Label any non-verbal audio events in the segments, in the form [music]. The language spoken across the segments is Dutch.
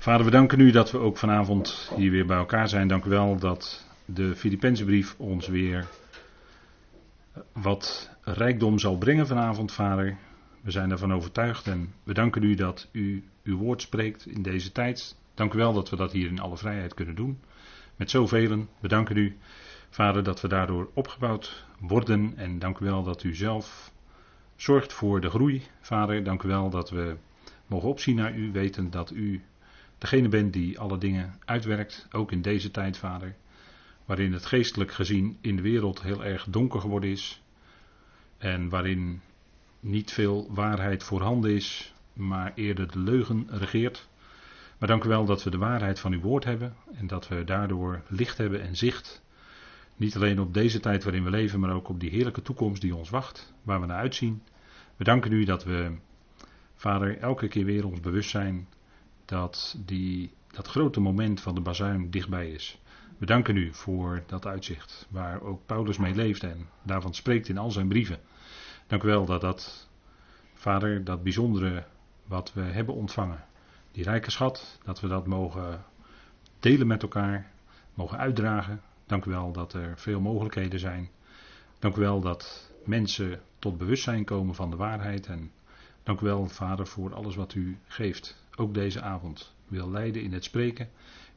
Vader, we danken u dat we ook vanavond hier weer bij elkaar zijn. Dank u wel dat de Filipijnse brief ons weer wat rijkdom zal brengen vanavond, Vader. We zijn ervan overtuigd en we danken u dat u uw woord spreekt in deze tijd. Dank u wel dat we dat hier in alle vrijheid kunnen doen. Met zoveel. We danken u, Vader, dat we daardoor opgebouwd worden. En dank u wel dat u zelf zorgt voor de groei, Vader. Dank u wel dat we mogen opzien naar u, weten dat u degene bent die alle dingen uitwerkt, ook in deze tijd, Vader, waarin het geestelijk gezien in de wereld heel erg donker geworden is en waarin niet veel waarheid voorhanden is, maar eerder de leugen regeert. Maar dank u wel dat we de waarheid van uw woord hebben en dat we daardoor licht hebben en zicht. Niet alleen op deze tijd waarin we leven, maar ook op die heerlijke toekomst die ons wacht, waar we naar uitzien. We danken u dat we, Vader, elke keer weer ons bewust zijn dat die, dat grote moment van de bazuin dichtbij is. We danken u voor dat uitzicht waar ook Paulus mee leeft en daarvan spreekt in al zijn brieven. Dank u wel dat dat, Vader, dat bijzondere wat we hebben ontvangen, die rijke schat, dat we dat mogen delen met elkaar, mogen uitdragen. Dank u wel dat er veel mogelijkheden zijn. Dank u wel dat mensen tot bewustzijn komen van de waarheid. En dank u wel, Vader, voor alles wat u geeft ook deze avond wil leiden in het spreken,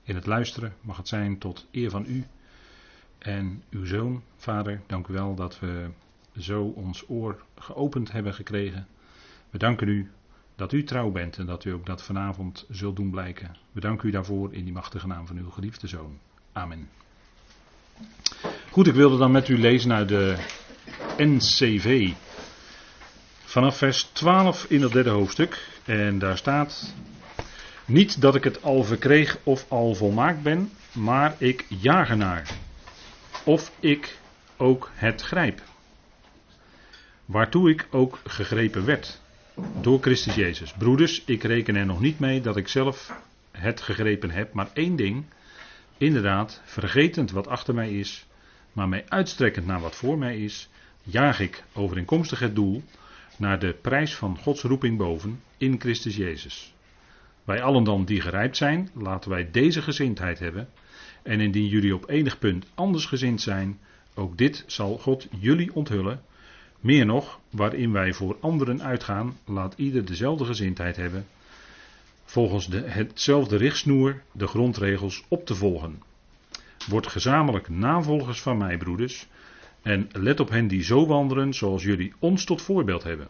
in het luisteren. Mag het zijn tot eer van u en uw zoon, vader. Dank u wel dat we zo ons oor geopend hebben gekregen. We danken u dat u trouw bent en dat u ook dat vanavond zult doen blijken. We danken u daarvoor in die machtige naam van uw geliefde zoon. Amen. Goed, ik wilde dan met u lezen uit de NCV. Vanaf vers 12 in het derde hoofdstuk. En daar staat. Niet dat ik het al verkreeg of al volmaakt ben, maar ik jaag ernaar. Of ik ook het grijp. Waartoe ik ook gegrepen werd. Door Christus Jezus. Broeders, ik reken er nog niet mee dat ik zelf het gegrepen heb, maar één ding. Inderdaad, vergetend wat achter mij is, maar mij uitstrekkend naar wat voor mij is, jaag ik overeenkomstig het doel naar de prijs van Gods roeping boven in Christus Jezus. Wij allen dan die gerijpt zijn, laten wij deze gezindheid hebben. En indien jullie op enig punt anders gezind zijn, ook dit zal God jullie onthullen. Meer nog, waarin wij voor anderen uitgaan, laat ieder dezelfde gezindheid hebben. Volgens de, hetzelfde richtsnoer de grondregels op te volgen. Word gezamenlijk navolgers van mij, broeders. En let op hen die zo wandelen zoals jullie ons tot voorbeeld hebben.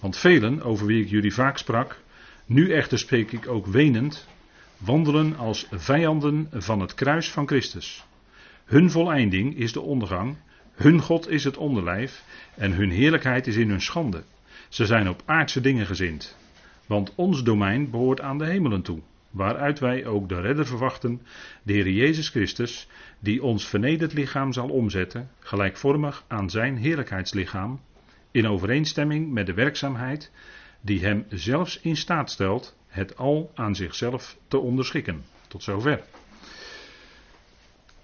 Want velen, over wie ik jullie vaak sprak, nu echter spreek ik ook wenend, wandelen als vijanden van het kruis van Christus. Hun voleinding is de ondergang, hun God is het onderlijf en hun heerlijkheid is in hun schande. Ze zijn op aardse dingen gezind. Want ons domein behoort aan de hemelen toe, waaruit wij ook de redder verwachten, de Heer Jezus Christus, die ons vernederd lichaam zal omzetten, gelijkvormig aan zijn heerlijkheidslichaam, in overeenstemming met de werkzaamheid die hem zelfs in staat stelt het al aan zichzelf te onderschikken. Tot zover.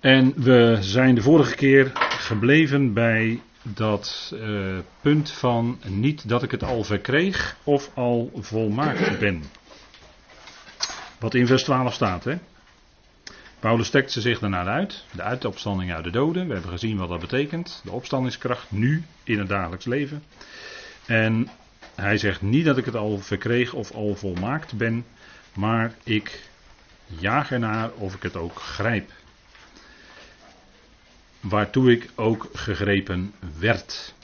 En we zijn de vorige keer gebleven bij dat uh, punt van niet dat ik het al verkreeg of al volmaakt ben. Wat in vers 12 staat. Hè? Paulus ze zich daarna uit. De uitopstanding uit de doden. We hebben gezien wat dat betekent. De opstandingskracht nu in het dagelijks leven. En hij zegt niet dat ik het al verkreeg of al volmaakt ben. Maar ik jaag ernaar of ik het ook grijp. Waartoe ik ook gegrepen werd.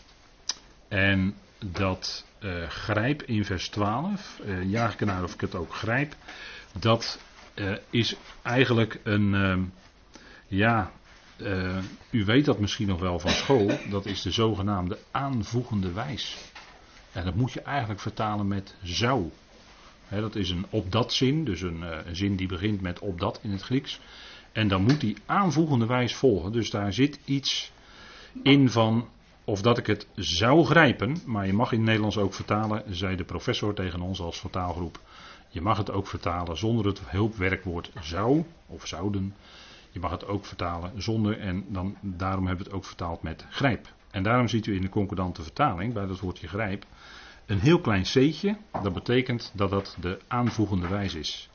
En dat uh, grijp in vers 12. Uh, eh, jaag ik ernaar of ik het ook grijp. Dat uh, is eigenlijk een, uh, ja, uh, u weet dat misschien nog wel van school, [laughs] dat is de zogenaamde aanvoegende wijs. En dat moet je eigenlijk vertalen met zou. He, dat is een op dat zin, dus een, een, zin die begint met op dat in het Grieks. En dan moet die aanvoegende wijs volgen. Dus daar zit iets in van of dat ik het zou grijpen, maar je mag in het Nederlands ook vertalen, zei de professor tegen ons als vertaalgroep. Je mag het ook vertalen zonder het hulpwerkwoord zou of zouden. Je mag het ook vertalen zonder en dan, daarom hebben we het ook vertaald met grijp. En daarom ziet u in de concordante vertaling bij dat woordje grijp een heel klein c'tje. Dat betekent dat dat de aanvoegende wijs is.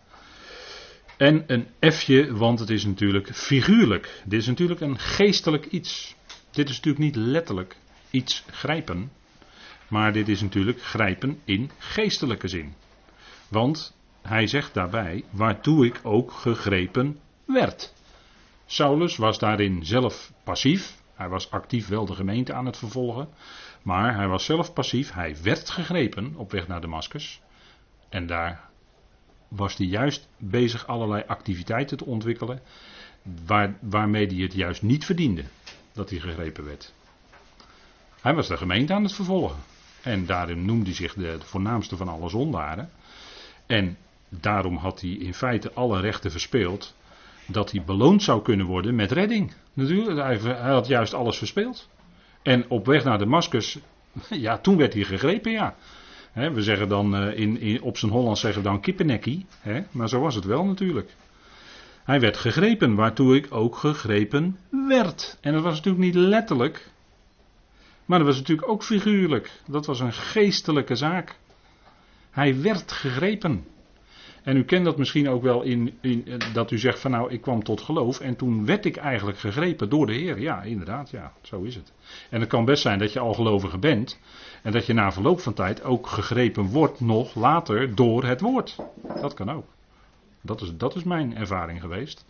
En een F'je, want het is natuurlijk figuurlijk. Dit is natuurlijk een geestelijk iets. Dit is natuurlijk niet letterlijk iets grijpen. Maar dit is natuurlijk grijpen in geestelijke zin. Want hij zegt daarbij, waartoe ik ook gegrepen werd. Saulus was daarin zelf passief. Hij was actief wel de gemeente aan het vervolgen. Maar hij was zelf passief. Hij werd gegrepen op weg naar Damascus. En daar was hij juist bezig allerlei activiteiten te ontwikkelen. Waar, waarmee hij het juist niet verdiende dat hij gegrepen werd. Hij was de gemeente aan het vervolgen. En daarin noemde hij zich de, de voornaamste van alle zondaren. En daarom had hij in feite alle rechten verspeeld. Dat hij beloond zou kunnen worden met redding. Natuurlijk, hij, had juist alles verspeeld. En op weg naar Damascus, [laughs] ja, toen werd hij gegrepen, ja. we zeggen dan eh, in, in, op zijn Hollands zeggen we dan kippenekkie. maar zo was het wel natuurlijk. Hij werd gegrepen, waartoe ik ook gegrepen werd. En dat was natuurlijk niet letterlijk. Maar dat was natuurlijk ook figuurlijk. Dat was een geestelijke zaak. Hij werd gegrepen. En u kent dat misschien ook wel in, in, dat u zegt van nou ik kwam tot geloof en toen werd ik eigenlijk gegrepen door de Heer. Ja, inderdaad, ja, zo is het. En het kan best zijn dat je al gelovige bent en dat je na verloop van tijd ook gegrepen wordt nog later door het woord. Dat kan ook. Dat is, dat is mijn ervaring geweest.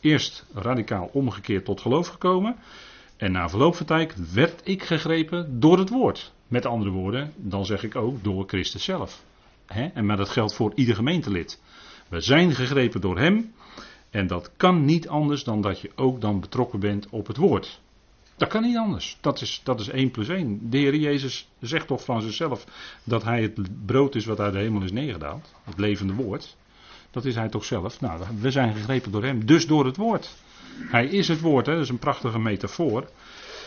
Eerst radicaal omgekeerd tot geloof gekomen. En na verloop van tijd werd ik gegrepen door het woord. Met andere woorden, dan zeg ik ook door Christus zelf. En maar dat geldt voor ieder gemeentelid. We zijn gegrepen door Hem. En dat kan niet anders dan dat je ook dan betrokken bent op het woord. Dat kan niet anders. Dat is, dat is 1 plus 1. De Heer Jezus zegt toch van zichzelf dat Hij het brood is wat uit de hemel is neergedaald. Het levende woord. Dat is Hij toch zelf. Nou, we zijn gegrepen door Hem. Dus door het woord. Hij is het woord. Hè? Dat is een prachtige metafoor.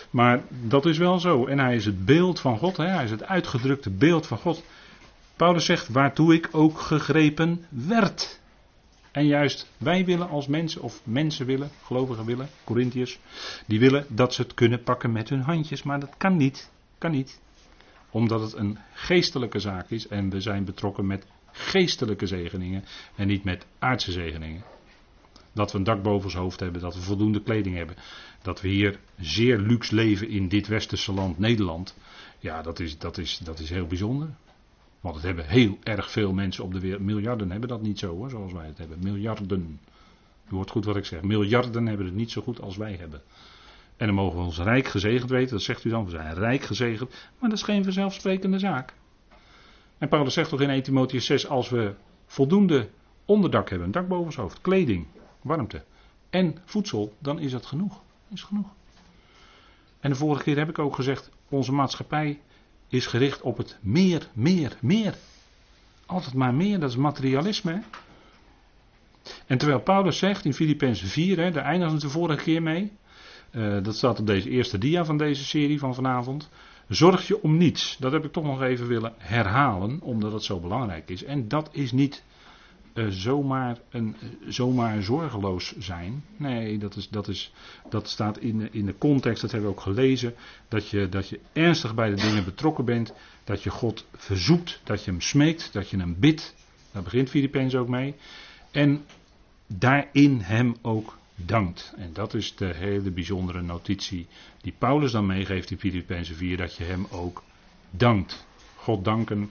Maar dat is wel zo. En Hij is het beeld van God. Hè? Hij is het uitgedrukte beeld van God. Paulus zegt, waartoe ik ook gegrepen werd. En juist wij willen als mensen, of mensen willen, gelovigen willen, Corinthiërs, die willen dat ze het kunnen pakken met hun handjes, maar dat kan niet. Kan niet. Omdat het een geestelijke zaak is en we zijn betrokken met geestelijke zegeningen en niet met aardse zegeningen. Dat we een dak boven ons hoofd hebben, dat we voldoende kleding hebben, dat we hier zeer luxe leven in dit westerse land Nederland. Ja, dat is, dat is, dat is heel bijzonder. Want het hebben heel erg veel mensen op de wereld. Miljarden hebben dat niet zo hoor, zoals wij het hebben. Miljarden. U hoort goed wat ik zeg. Miljarden hebben het niet zo goed als wij hebben. En dan mogen we ons rijk gezegend weten. Dat zegt u dan. We zijn rijk gezegend. Maar dat is geen vanzelfsprekende zaak. En Paulus zegt toch in 1 Timotheus 6. Als we voldoende onderdak hebben. Een dak boven ons hoofd. Kleding. Warmte. En voedsel. Dan is dat genoeg. Is genoeg. En de vorige keer heb ik ook gezegd. Onze maatschappij is gericht op het meer, meer, meer. Altijd maar meer, dat is materialisme. En terwijl Paulus zegt in Filippenzen 4, hè, daar eindigen we de vorige keer mee. Uh, dat staat op deze eerste dia van deze serie van vanavond. Zorg je om niets. Dat heb ik toch nog even willen herhalen, omdat het zo belangrijk is. En dat is niet uh, zomaar, een, uh, zomaar zorgeloos zijn. Nee, dat, is, dat, is, dat staat in, in de context, dat hebben we ook gelezen. Dat je, dat je ernstig bij de dingen betrokken bent. Dat je God verzoekt, dat je hem smeekt, dat je hem bidt. Daar begint Filippenzen ook mee. En daarin hem ook dankt. En dat is de hele bijzondere notitie die Paulus dan meegeeft in Filippenzen 4. Dat je hem ook dankt. God danken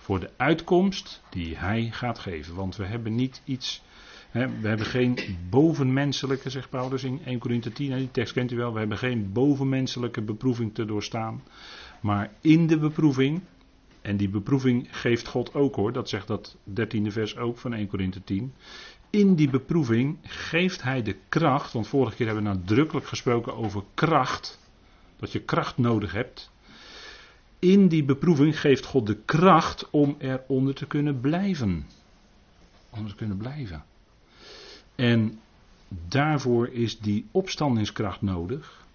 voor de uitkomst die hij gaat geven. Want we hebben niet iets. Hè, we hebben geen bovenmenselijke, zegt Paulus in 1 Corinthië 10, die tekst kent u wel. We hebben geen bovenmenselijke beproeving te doorstaan. Maar in de beproeving, en die beproeving geeft God ook hoor, dat zegt dat 13e vers ook van 1 Corinthië 10. In die beproeving geeft hij de kracht, want vorige keer hebben we nadrukkelijk gesproken over kracht. Dat je kracht nodig hebt in die beproeving geeft God de kracht om eronder te kunnen blijven. Om te kunnen blijven. En daarvoor is die opstandingskracht nodig.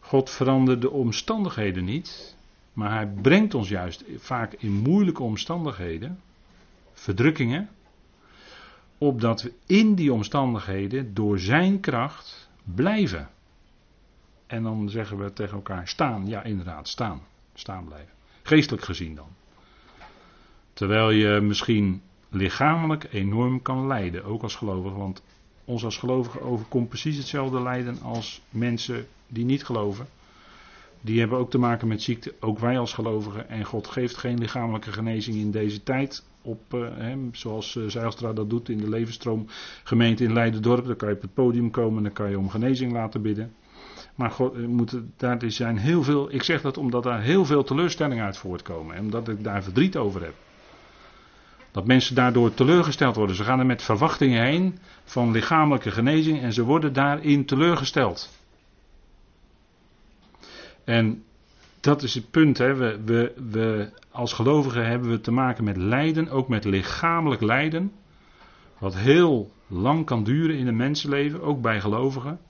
God verandert de omstandigheden niet, maar hij brengt ons juist vaak in moeilijke omstandigheden, verdrukkingen, opdat we in die omstandigheden door zijn kracht blijven. En dan zeggen we tegen elkaar staan, ja inderdaad, staan staan blijven. Geestelijk gezien dan. Terwijl je misschien lichamelijk enorm kan lijden, ook als gelovige. Want ons als gelovigen overkomt precies hetzelfde lijden als mensen die niet geloven. Die hebben ook te maken met ziekte, ook wij als gelovigen. En God geeft geen lichamelijke genezing in deze tijd. Op, uh, zoals uh, Zijlstra dat doet in de Levensstroom gemeente in Leiden-dorp. Dan kan je op het podium komen en dan kan je om genezing laten bidden. Maar daar zijn heel veel, ik zeg dat omdat daar heel veel teleurstellingen uit voortkomen. En omdat ik daar verdriet over heb. Dat mensen daardoor teleurgesteld worden. Ze gaan er met verwachtingen heen van lichamelijke genezing en ze worden daarin teleurgesteld. En dat is het punt. Hè. We, we, we, als gelovigen hebben we te maken met lijden, ook met lichamelijk lijden. Wat heel lang kan duren in een mensenleven, ook bij gelovigen.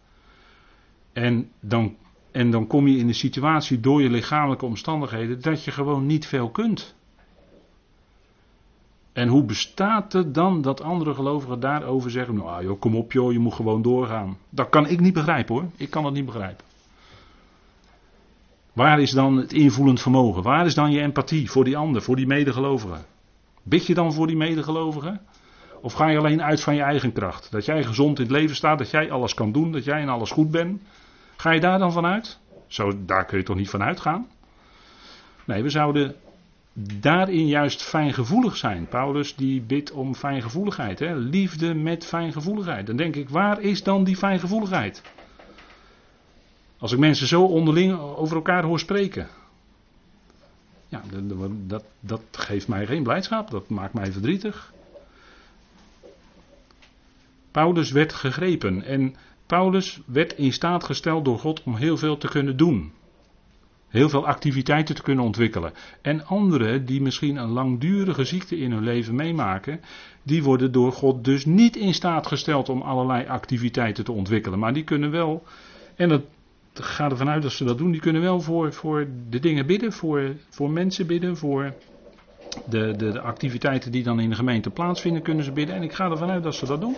En dan, en dan kom je in de situatie door je lichamelijke omstandigheden dat je gewoon niet veel kunt. En hoe bestaat het dan dat andere gelovigen daarover zeggen: Nou, joh, kom op, joh, je moet gewoon doorgaan. Dat kan ik niet begrijpen hoor. Ik kan dat niet begrijpen. Waar is dan het invoelend vermogen? Waar is dan je empathie voor die ander, voor die medegelovigen? Bid je dan voor die medegelovigen? Of ga je alleen uit van je eigen kracht? Dat jij gezond in het leven staat, dat jij alles kan doen, dat jij in alles goed bent? Ga je daar dan vanuit? Zo, daar kun je toch niet van uitgaan? Nee, we zouden daarin juist fijngevoelig zijn. Paulus die bidt om fijngevoeligheid. Hè? Liefde met fijngevoeligheid. Dan denk ik, waar is dan die fijngevoeligheid? Als ik mensen zo onderling over elkaar hoor spreken. Ja, dat, dat geeft mij geen blijdschap. Dat maakt mij verdrietig. Paulus werd gegrepen. En Paulus werd in staat gesteld door God om heel veel te kunnen doen. Heel veel activiteiten te kunnen ontwikkelen. En anderen die misschien een langdurige ziekte in hun leven meemaken, die worden door God dus niet in staat gesteld om allerlei activiteiten te ontwikkelen. Maar die kunnen wel, en dat gaat ervan uit dat ze dat doen, die kunnen wel voor, voor de dingen bidden, voor, voor mensen bidden, voor de, de, de activiteiten die dan in de gemeente plaatsvinden, kunnen ze bidden. En ik ga ervan uit dat ze dat doen.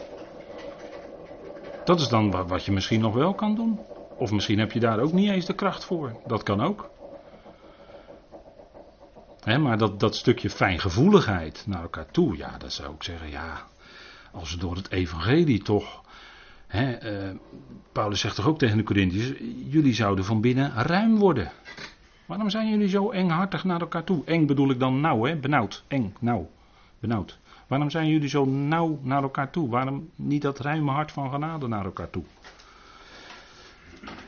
Dat is dan wat je misschien nog wel kan doen. Of misschien heb je daar ook niet eens de kracht voor. Dat kan ook. maar dat, dat stukje fijngevoeligheid naar elkaar toe, ja, dat zou ik zeggen, ja, als we door het evangelie toch. uh, Paulus zegt toch ook tegen de Corinthiërs: jullie zouden van binnen ruim worden. Waarom zijn jullie zo enghartig naar elkaar toe? Eng bedoel ik dan nauw, hè? benauwd. Eng, nauw, benauwd. Waarom zijn jullie zo nauw naar elkaar toe? Waarom niet dat ruime hart van genade naar elkaar toe?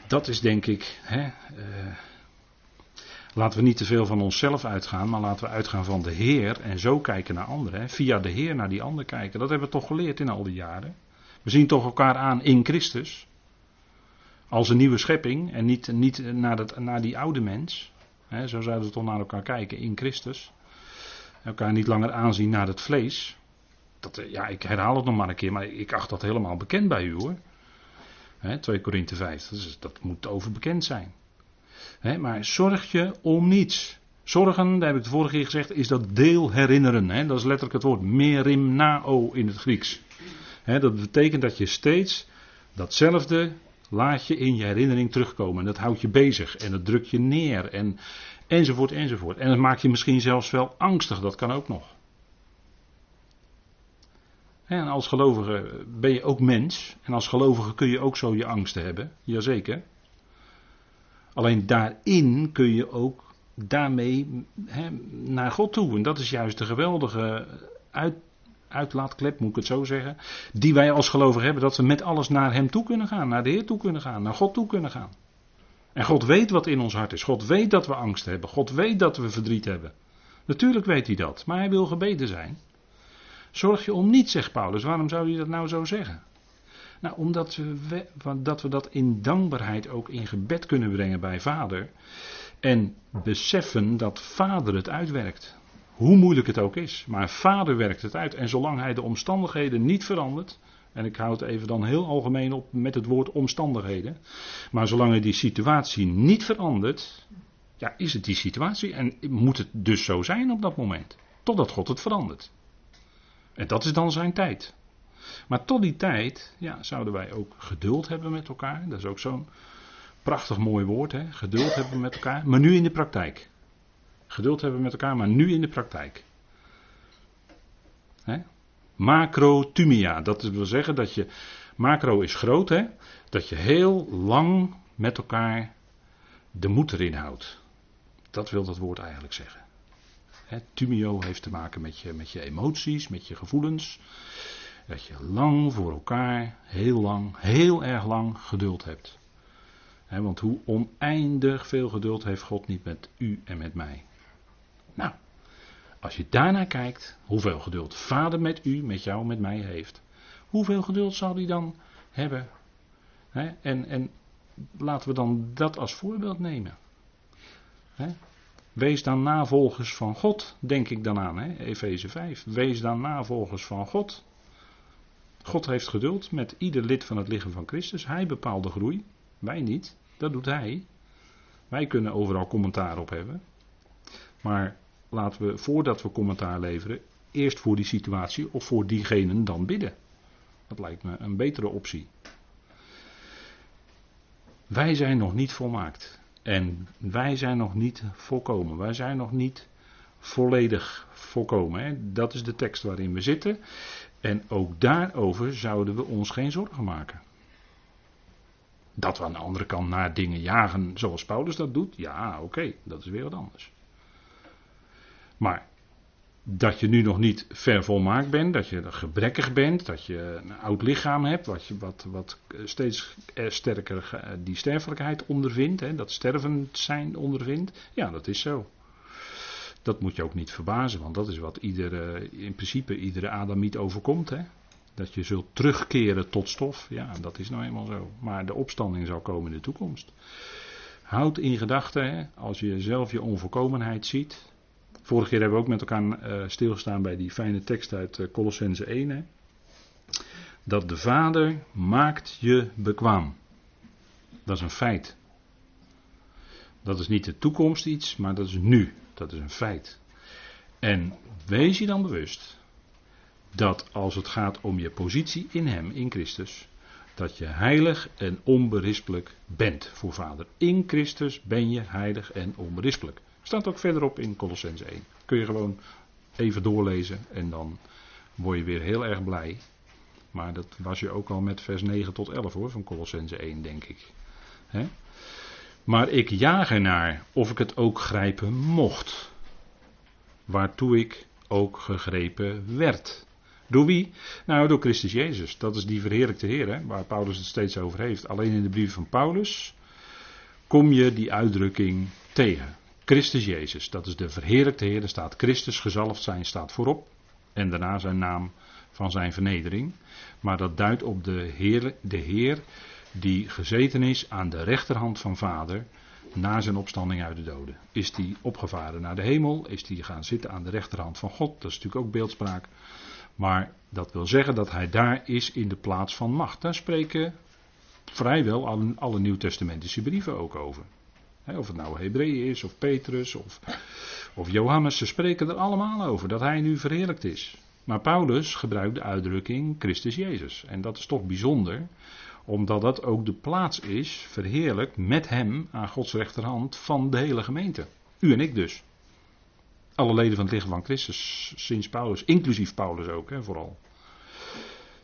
Dat is denk ik. Hè, uh, laten we niet te veel van onszelf uitgaan, maar laten we uitgaan van de Heer en zo kijken naar anderen. Hè, via de Heer naar die ander kijken. Dat hebben we toch geleerd in al die jaren. We zien toch elkaar aan in Christus. Als een nieuwe schepping en niet, niet naar, naar die oude mens. Hè, zo zouden we toch naar elkaar kijken in Christus. Elkaar niet langer aanzien naar het vlees. Dat, ja, ik herhaal het nog maar een keer, maar ik acht dat helemaal bekend bij u hoor. 2 Korinthe 5, dat, moet overbekend zijn. maar zorg je om niets. Zorgen, daar heb ik de vorige keer gezegd, is dat deel herinneren. dat is letterlijk het woord merim nao in het Grieks. dat betekent dat je steeds datzelfde laat je in je herinnering terugkomen. En dat houdt je bezig en dat drukt je neer en, enzovoort enzovoort. En dat maakt je misschien zelfs wel angstig, dat kan ook nog. En als gelovige ben je ook mens. En als gelovige kun je ook zo je angsten hebben. Jazeker. Alleen daarin kun je ook daarmee naar God toe. En dat is juist de geweldige uit, uitlaatklep, moet ik het zo zeggen. Die wij als gelovigen hebben. Dat we met alles naar Hem toe kunnen gaan. Naar de Heer toe kunnen gaan. Naar God toe kunnen gaan. En God weet wat in ons hart is. God weet dat we angst hebben. God weet dat we verdriet hebben. Natuurlijk weet hij dat. Maar hij wil gebeden zijn. Zorg je om niet, zegt Paulus. Waarom zou je dat nou zo zeggen? Nou, omdat we, dat we dat in dankbaarheid ook in gebed kunnen brengen bij Vader. En beseffen dat Vader het uitwerkt. Hoe moeilijk het ook is. Maar Vader werkt het uit. En zolang hij de omstandigheden niet verandert. En ik houd even dan heel algemeen op met het woord omstandigheden. Maar zolang die situatie niet verandert. Ja, is het die situatie. En moet het dus zo zijn op dat moment. Totdat God het verandert. En dat is dan zijn tijd. Maar tot die tijd ja, zouden wij ook geduld hebben met elkaar. Dat is ook zo'n prachtig mooi woord. Hè? Geduld hebben met elkaar, maar nu in de praktijk. Geduld hebben met elkaar, maar nu in de praktijk. Macrotumia, dat wil zeggen dat je, macro is groot, hè? dat je heel lang met elkaar de moed erin houdt. Dat wil dat woord eigenlijk zeggen. Tumio heeft te maken met je, met je emoties, met je gevoelens. Dat je lang voor elkaar, heel lang, heel erg lang geduld hebt. want hoe oneindig veel geduld heeft God niet met u en met mij. Nou, als je daarnaar kijkt, hoeveel geduld Vader met u, met jou, met mij heeft. Hoeveel geduld zal hij dan hebben? en, en laten we dan dat als voorbeeld nemen. Wees dan navolgers van God, denk ik dan aan, Efeze 5. Wees dan navolgers van God. God heeft geduld met ieder lid van het lichaam van Christus. Hij bepaalt de groei, wij niet. Dat doet hij. Wij kunnen overal commentaar op hebben. Maar laten we, voordat we commentaar leveren, eerst voor die situatie of voor diegenen dan bidden. Dat lijkt me een betere optie. Wij zijn nog niet volmaakt. En wij zijn nog niet volkomen. Wij zijn nog niet volledig volkomen. Hè? Dat is de tekst waarin we zitten. En ook daarover zouden we ons geen zorgen maken. Dat we aan de andere kant naar dingen jagen zoals Paulus dat doet, ja, oké, dat is weer wat anders. Maar dat je nu nog niet ver volmaakt bent, dat je gebrekkig bent, dat je een oud lichaam hebt, wat, je, wat, wat steeds sterker die sterfelijkheid ondervindt, hè, dat stervend zijn ondervindt, ja, dat is zo. Dat moet je ook niet verbazen, want dat is wat iedere, in principe iedere Adamiet overkomt. Hè? Dat je zult terugkeren tot stof, ja, dat is nou eenmaal zo. Maar de opstanding zal komen in de toekomst. Houd in gedachten, als je zelf je onvolkomenheid ziet, Vorige keer hebben we ook met elkaar uh, stilgestaan bij die fijne tekst uit uh, Colossense 1. Hè? Dat de Vader maakt je bekwaam. Dat is een feit. Dat is niet de toekomst iets, maar dat is nu. Dat is een feit. En wees je dan bewust dat als het gaat om je positie in Hem, in Christus, dat je heilig en onberispelijk bent voor Vader. In Christus ben je heilig en onberispelijk. Staat ook verderop in Colossens 1. Kun je gewoon even doorlezen en dan word je weer heel erg blij. Maar dat was je ook al met vers 9 tot 11 hoor, van Colossens 1 denk ik. Maar ik jaag ernaar of ik het ook grijpen mocht. Waartoe ik ook gegrepen werd. Door wie? Nou, door Christus Jezus. Dat is die verheerlijkte Heer, hè, waar Paulus het steeds over heeft. Alleen in de brief van Paulus kom je die uitdrukking tegen. Christus Jezus, dat is de verheerlijkte Heer. Er staat Christus gezalfd zijn, staat voorop. En daarna zijn naam van zijn vernedering. Maar dat duidt op de Heer, de Heer die gezeten is aan de rechterhand van Vader na zijn opstanding uit de doden. Is die opgevaren naar de hemel? Is die gaan zitten aan de rechterhand van God? Dat is natuurlijk ook beeldspraak. Maar dat wil zeggen dat hij daar is in de plaats van macht. Daar spreken vrijwel alle Nieuwtestamentische brieven ook over. Of het nou Hebreeën is, of Petrus, of, of Johannes, ze spreken er allemaal over dat hij nu verheerlijkt is. Maar Paulus gebruikt de uitdrukking Christus Jezus. En dat is toch bijzonder, omdat dat ook de plaats is, verheerlijkt met hem aan Gods rechterhand van de hele gemeente. U en ik dus. Alle leden van het lichaam van Christus sinds Paulus, inclusief Paulus ook, hè, vooral.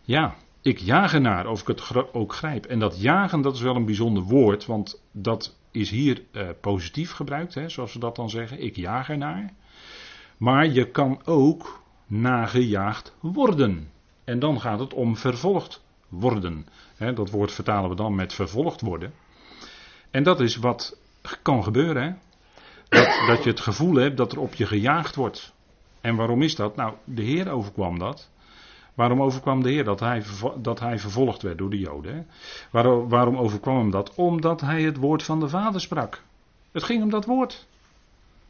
Ja, ik jaag ernaar of ik het ook grijp. En dat jagen, dat is wel een bijzonder woord, want dat is hier uh, positief gebruikt, hè, zoals we dat dan zeggen. Ik jaag ernaar. Maar je kan ook nagejaagd worden. En dan gaat het om vervolgd worden. Hè, dat woord vertalen we dan met vervolgd worden. En dat is wat kan gebeuren. Hè? Dat, dat je het gevoel hebt dat er op je gejaagd wordt. En waarom is dat? Nou, de Heer overkwam dat. Waarom overkwam de Heer dat hij, dat hij vervolgd werd door de Joden? Waarom, waarom overkwam hem dat? Omdat hij het woord van de Vader sprak. Het ging om dat woord.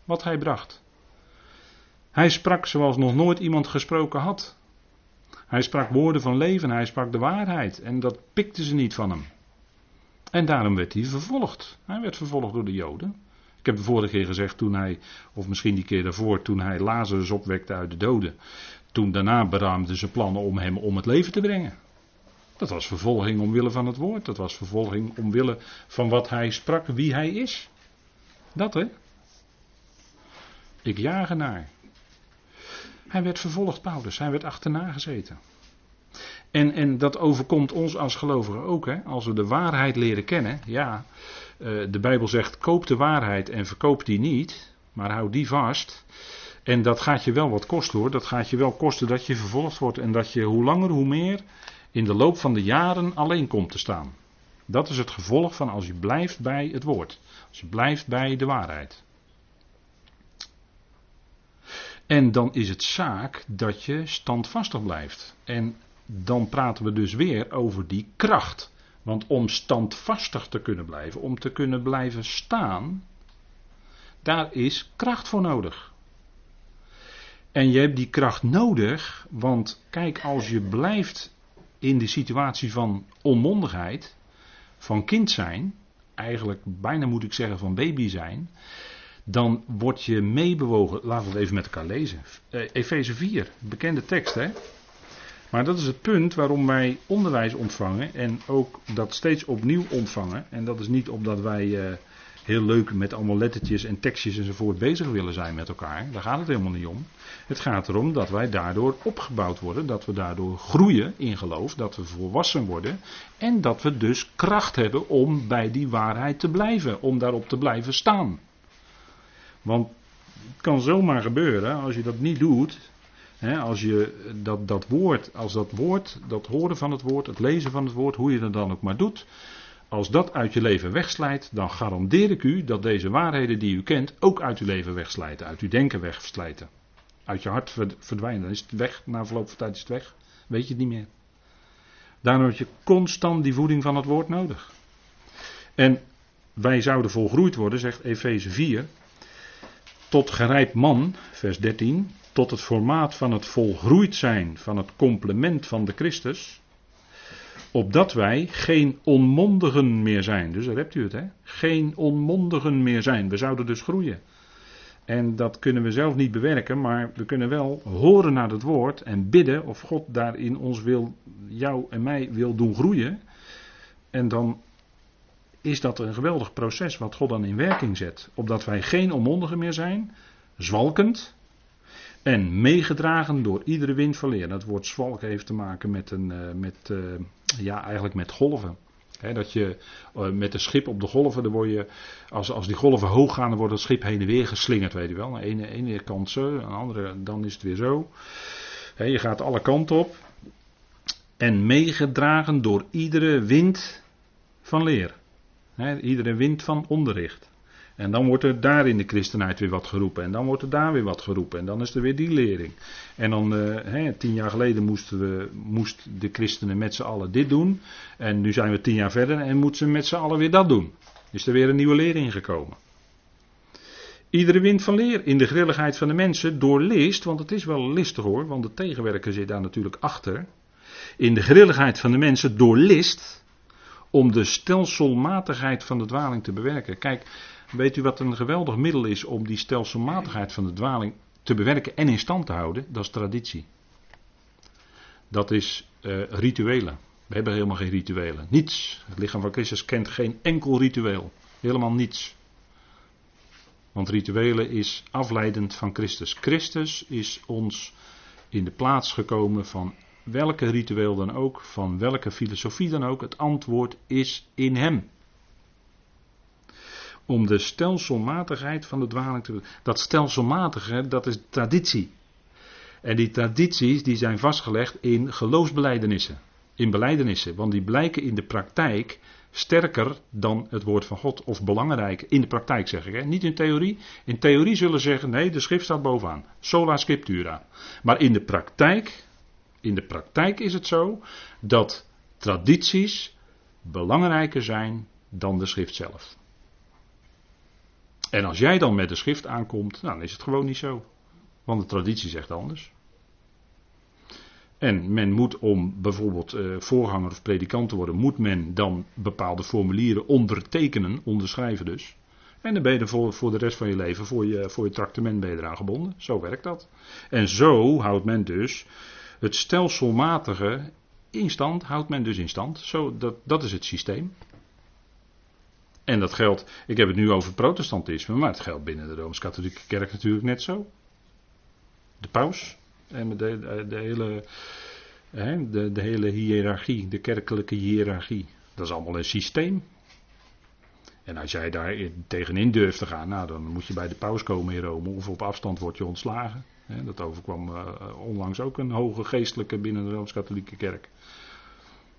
Wat hij bracht. Hij sprak zoals nog nooit iemand gesproken had. Hij sprak woorden van leven, hij sprak de waarheid. En dat pikten ze niet van hem. En daarom werd hij vervolgd. Hij werd vervolgd door de Joden. Ik heb de vorige keer gezegd toen hij, of misschien die keer daarvoor, toen hij Lazarus opwekte uit de doden. Toen daarna beraamden ze plannen om hem om het leven te brengen. Dat was vervolging omwille van het woord. Dat was vervolging omwille van wat hij sprak, wie hij is. Dat hè. Ik jaag naar. Hij werd vervolgd, Paulus. Hij werd achterna gezeten. En, en dat overkomt ons als gelovigen ook. Hè? Als we de waarheid leren kennen. Ja, uh, de Bijbel zegt: koop de waarheid en verkoop die niet. Maar hou die vast. En dat gaat je wel wat kosten hoor. Dat gaat je wel kosten dat je vervolgd wordt. En dat je hoe langer hoe meer in de loop van de jaren alleen komt te staan. Dat is het gevolg van als je blijft bij het woord. Als je blijft bij de waarheid. En dan is het zaak dat je standvastig blijft. En dan praten we dus weer over die kracht. Want om standvastig te kunnen blijven, om te kunnen blijven staan, daar is kracht voor nodig. En je hebt die kracht nodig, want kijk, als je blijft in de situatie van onmondigheid, van kind zijn, eigenlijk bijna moet ik zeggen van baby zijn, dan word je meebewogen. Laten we het even met elkaar lezen. Uh, Efeze 4, bekende tekst hè. Maar dat is het punt waarom wij onderwijs ontvangen en ook dat steeds opnieuw ontvangen. En dat is niet omdat wij uh, heel leuk met allemaal lettertjes en tekstjes enzovoort bezig willen zijn met elkaar. Daar gaat het helemaal niet om. Het gaat erom dat wij daardoor opgebouwd worden, dat we daardoor groeien in geloof, dat we volwassen worden en dat we dus kracht hebben om bij die waarheid te blijven, om daarop te blijven staan. Want het kan zomaar gebeuren, als je dat niet doet, als je dat, dat woord, als dat woord, dat horen van het woord, het lezen van het woord, hoe je dat dan ook maar doet, als dat uit je leven wegslijt, dan garandeer ik u dat deze waarheden die u kent ook uit uw leven wegslijten, uit uw denken wegslijten. Uit je hart verdwijnen, dan is het weg, na verloop van tijd is het weg, weet je het niet meer. Daarom heb je constant die voeding van het woord nodig. En wij zouden volgroeid worden, zegt Efeze 4, tot gerijpt man, vers 13, tot het formaat van het volgroeid zijn van het complement van de Christus, opdat wij geen onmondigen meer zijn. Dus daar hebt u het, hè? Geen onmondigen meer zijn. We zouden dus groeien. En dat kunnen we zelf niet bewerken, maar we kunnen wel horen naar het woord en bidden of God daarin ons wil, jou en mij wil doen groeien. En dan is dat een geweldig proces wat God dan in werking zet. Opdat wij geen onmondigen meer zijn, zwalkend en meegedragen door iedere wind van leer. Dat woord zwalken heeft te maken met, een, uh, met, uh, ja, eigenlijk met golven. dat je uh, met een schip op de golven, dan word je, als, als die golven hoog gaan, dan wordt het schip heen en weer geslingerd, weet je wel. Aan de ene, ene kant zo, aan de andere, dan is het weer zo. je gaat alle kanten op. En meegedragen door iedere wind van leer iedere wind van onderricht. En dan wordt er daar in de christenheid weer wat geroepen. En dan wordt er daar weer wat geroepen. En dan is er weer die lering. En dan, uh, tien jaar geleden moesten we, moest de christenen met z'n allen dit doen. En nu zijn we tien jaar verder en moeten ze met z'n allen weer dat doen. Is er weer een nieuwe lering gekomen. Iedere wind van leer in de grilligheid van de mensen door list, want het is wel listig hoor, want de tegenwerker zit daar natuurlijk achter. In de grilligheid van de mensen door list, om de stelselmatigheid van de dwaling te bewerken. Kijk, weet u wat een geweldig middel is om die stelselmatigheid van de dwaling te bewerken en in stand te houden? Dat is traditie. Dat is uh, rituelen. We hebben helemaal geen rituelen. Niets. Het lichaam van Christus kent geen enkel ritueel. Helemaal niets. Want rituelen is afleidend van Christus. Christus is ons in de plaats gekomen van welke ritueel dan ook, van welke filosofie dan ook, het antwoord is in hem. Om de stelselmatigheid van de dwaling te. Dat stelselmatige, dat is traditie. En die tradities die zijn vastgelegd in geloofsbelijdenissen. In belijdenissen, want die blijken in de praktijk sterker dan het woord van God. Of belangrijker, in de praktijk zeg ik, hè? niet in theorie. In theorie zullen ze zeggen, nee, de schrift staat bovenaan. Sola scriptura. Maar in de praktijk in de praktijk is het zo dat tradities belangrijker zijn dan de schrift zelf. En als jij dan met de schrift aankomt, dan is het gewoon niet zo. Want de traditie zegt anders. En men moet om bijvoorbeeld uh, voorganger of predikant te worden, moet men dan bepaalde formulieren ondertekenen, onderschrijven dus. En dan ben je voor, de rest van je leven, voor je, voor je tractement ben gebonden. Zo werkt dat. En zo houdt men dus het stelselmatige in stand houdt men dus in stand. Zo, dat, dat is het systeem. En dat geldt, ik heb het nu over protestantisme, maar het geldt binnen de Rooms-Katholieke Kerk natuurlijk net zo. De paus, En de, de, hele, hè, de, de hele hiërarchie, de kerkelijke hiërarchie. Dat is allemaal een systeem. En als jij daar tegenin durft te gaan, nou, dan moet je bij de paus komen in Rome of op afstand word je ontslagen. Dat overkwam uh, onlangs ook een hoge geestelijke binnen de Rooms-Katholieke Kerk.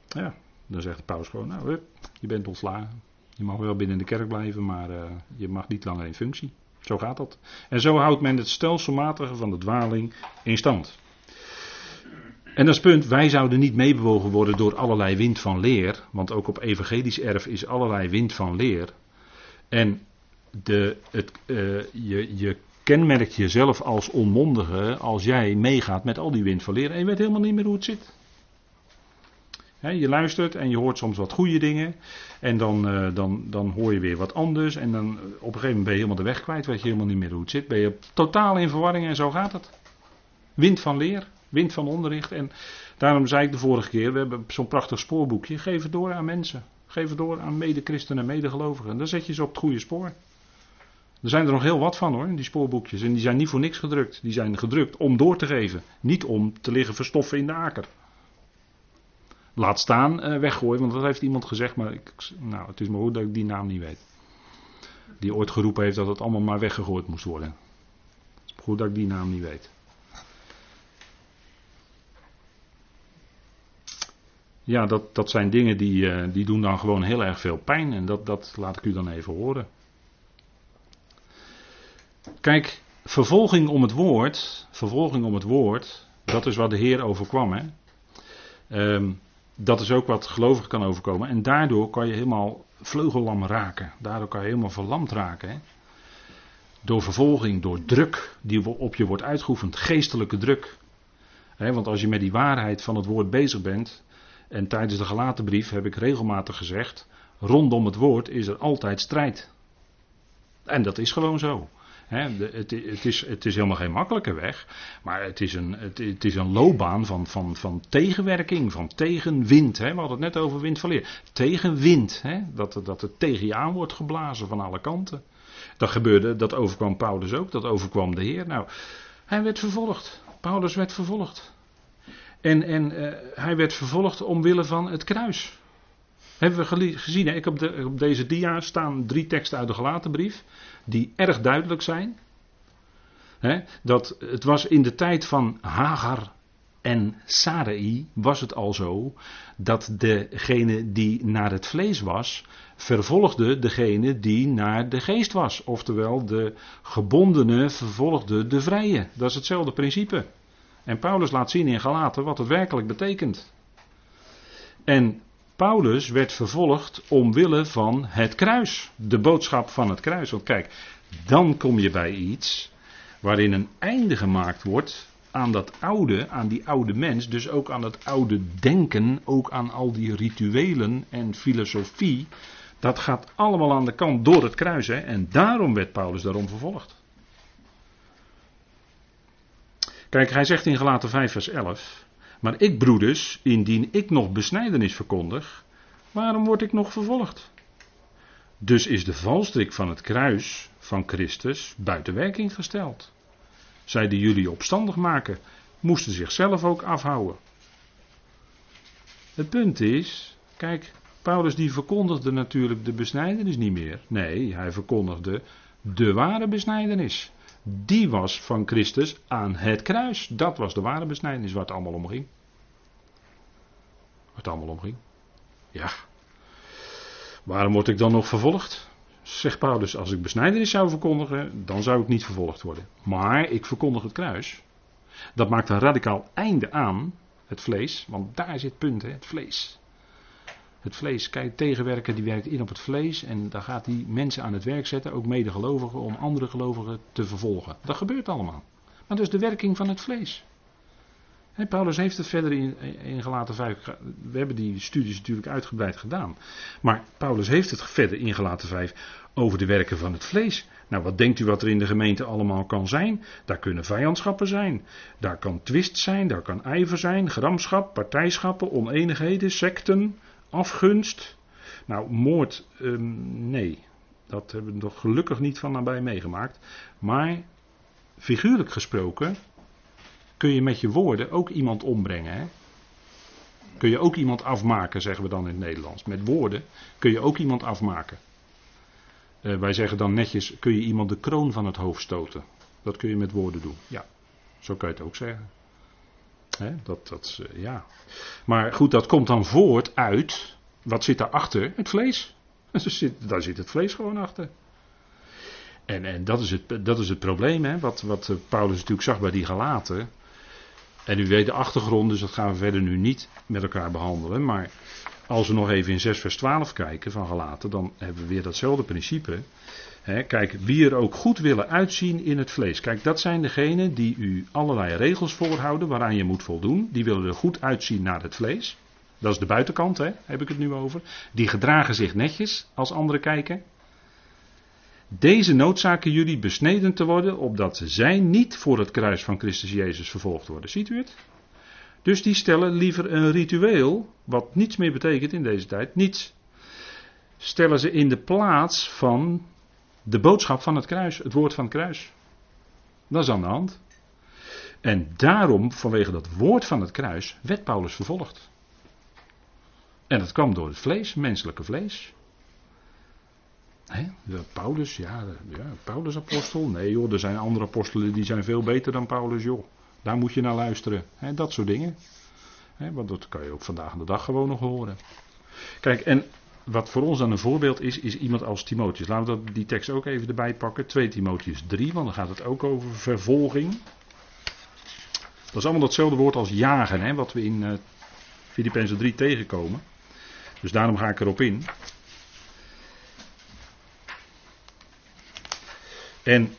Ja, dan zegt de paus gewoon, nou, je bent ontslagen. Je mag wel binnen de kerk blijven, maar uh, je mag niet langer in functie. Zo gaat dat. En zo houdt men het stelselmatige van de dwaling in stand. En dat is punt, wij zouden niet meebewogen worden door allerlei wind van leer, want ook op evangelisch erf is allerlei wind van leer. En de, het, uh, je, je kenmerkt jezelf als onmondige als jij meegaat met al die wind van leer en je weet helemaal niet meer hoe het zit. Je luistert en je hoort soms wat goede dingen. En dan, uh, dan, dan hoor je weer wat anders. En dan op een gegeven moment ben je helemaal de weg kwijt. Weet je helemaal niet meer hoe het zit. Ben je totaal in verwarring en zo gaat het. Wind van leer. Wind van onderricht. En daarom zei ik de vorige keer, we hebben zo'n prachtig spoorboekje. Geef het door aan mensen. Geef het door aan medechristenen en medegelovigen. Dan zet je ze op het goede spoor. Er zijn er nog heel wat van hoor, die spoorboekjes. En die zijn niet voor niks gedrukt. Die zijn gedrukt om door te geven. Niet om te liggen verstoffen in de aker. Laat staan uh, weggooien, want dat heeft iemand gezegd. Maar ik, nou, het is maar goed dat ik die naam niet weet. Die ooit geroepen heeft dat het allemaal maar weggegooid moest worden. Het is goed dat ik die naam niet weet. ja, dat, dat zijn dingen die, uh, die doen dan gewoon heel erg veel pijn. En dat, dat laat ik u dan even horen. Kijk, vervolging om het woord, vervolging om het woord, dat is wat de Heer overkwam. Hè? Um, dat is ook wat gelovig kan overkomen. En daardoor kan je helemaal vleugellam raken. Daardoor kan je helemaal verlamd raken. Hè? Door vervolging, door druk die op je wordt uitgeoefend, geestelijke druk. Hè, want als je met die waarheid van het woord bezig bent, en tijdens de gelaten brief heb ik regelmatig gezegd, rondom het woord is er altijd strijd. En dat is gewoon zo. Het, het, is, het, is, helemaal geen makkelijke weg, maar het is een, het, is een loopbaan van, van, van tegenwerking, van tegenwind. We hadden het net over wind van. Tegenwind, dat, dat tegen je aan wordt geblazen van alle kanten. Dat gebeurde, dat overkwam Paulus ook, dat overkwam de Heer. Nou, hij werd vervolgd. Paulus werd vervolgd. En, en uh, hij werd vervolgd omwille van het kruis. Hebben we gezien, hè? Ik op, op deze dia staan drie teksten uit de gelaten brief, die erg duidelijk zijn. Hè? Dat het was in de tijd van Hagar en Sarai, was het al zo, dat degene die naar het vlees was, vervolgde degene die naar de geest was. Oftewel, de gebondene vervolgde de vrije. Dat is hetzelfde principe. En Paulus laat zien in Galaten wat het werkelijk betekent. En Paulus werd vervolgd omwille van het kruis. De boodschap van het kruis. Want kijk, dan kom je bij iets waarin een einde gemaakt wordt aan dat oude, aan die oude mens. Dus ook aan het oude denken, ook aan al die rituelen en filosofie. Dat gaat allemaal aan de kant door het kruis. Hè? En daarom werd Paulus daarom vervolgd. Kijk, hij zegt in Galaten 5 vers 11. Maar ik broeders, indien ik nog besnijdenis verkondig, waarom word ik nog vervolgd? Dus is de valstrik van het kruis van Christus buiten werking gesteld. Zij die jullie opstandig maken, moesten zichzelf ook afhouden. Het punt is, kijk, Paulus die verkondigde natuurlijk de besnijdenis niet meer. Nee, hij verkondigde de ware besnijdenis die was van Christus aan het kruis. Dat was de ware besnijdenis waar het allemaal om ging. Het allemaal om ging. Ja. Waarom word ik dan nog vervolgd? Zegt Paulus, als ik besnijdenis zou verkondigen, dan zou ik niet vervolgd worden. Maar ik verkondig het kruis. Dat maakt een radicaal einde aan het vlees, want daar zit punt, hè, het vlees. Het vlees, kijk, tegenwerken die werkt in op het vlees en dan gaat hij mensen aan het werk zetten, ook medegelovigen, om andere gelovigen te vervolgen. Dat gebeurt allemaal. Maar dat is de werking van het vlees. Paulus heeft het verder in, in Galaten 5. We hebben die studies natuurlijk uitgebreid gedaan. Maar Paulus heeft het verder in 5 over de werken van het vlees. Nou, wat denkt u wat er in de gemeente allemaal kan zijn? Daar kunnen vijandschappen zijn. Daar kan twist zijn, daar kan ijver zijn, gramschap, partijschappen, oneenigheden, secten, Afgunst. Nou, moord, um, nee. Dat hebben we nog gelukkig niet van nabij meegemaakt. Maar figuurlijk gesproken kun je met je woorden ook iemand ombrengen. Hè? Kun je ook iemand afmaken, zeggen we dan in het Nederlands. Met woorden kun je ook iemand afmaken. Uh, wij zeggen dan netjes, kun je iemand de kroon van het hoofd stoten. Dat kun je met woorden doen. Ja, zo kan je het ook zeggen. Hè? Dat, dat, uh, ja. Maar goed, dat komt dan voort uit, wat zit daarachter? Het vlees. [laughs] Daar zit het vlees gewoon achter. En, en dat, is het, dat is het probleem, hè? Wat, wat eh, Paulus natuurlijk zag bij die Galaten. En u weet de achtergrond, dus dat gaan we verder nu niet met elkaar behandelen. Maar als we nog even in 6 vers 12 kijken van Galaten, dan hebben we weer datzelfde principe. kijk, wie er ook goed willen uitzien in het vlees. Kijk, dat zijn degenen die u allerlei regels voorhouden waaraan je moet voldoen. Die willen er goed uitzien naar het vlees. Dat is de buitenkant, hè, heb ik het nu over. Die gedragen zich netjes als anderen kijken. Deze noodzaken jullie besneden te worden, opdat zij niet voor het kruis van Christus Jezus vervolgd worden. Ziet u het? Dus die stellen liever een ritueel, wat niets meer betekent in deze tijd, niets. Stellen ze in de plaats van de boodschap van het kruis, het woord van het kruis. Dat is aan de hand. En daarom, vanwege dat woord van het kruis, werd Paulus vervolgd. En dat kwam door het vlees, menselijke vlees. Hè? Paulus, ja, ja, Paulus apostel. Nee joh, er zijn andere apostelen die zijn veel beter dan Paulus joh. Daar moet je naar luisteren. Hè? Dat soort dingen. Hè? Want dat kan je ook vandaag de dag gewoon nog horen. Kijk, en wat voor ons dan een voorbeeld is, is iemand als Timotheus. Laten we die tekst ook even erbij pakken. 2 Timotheus 3, want dan gaat het ook over vervolging. Dat is allemaal datzelfde woord als jagen, hè, wat we in uh, Filippenzen 3 tegenkomen. Dus daarom ga ik erop in. En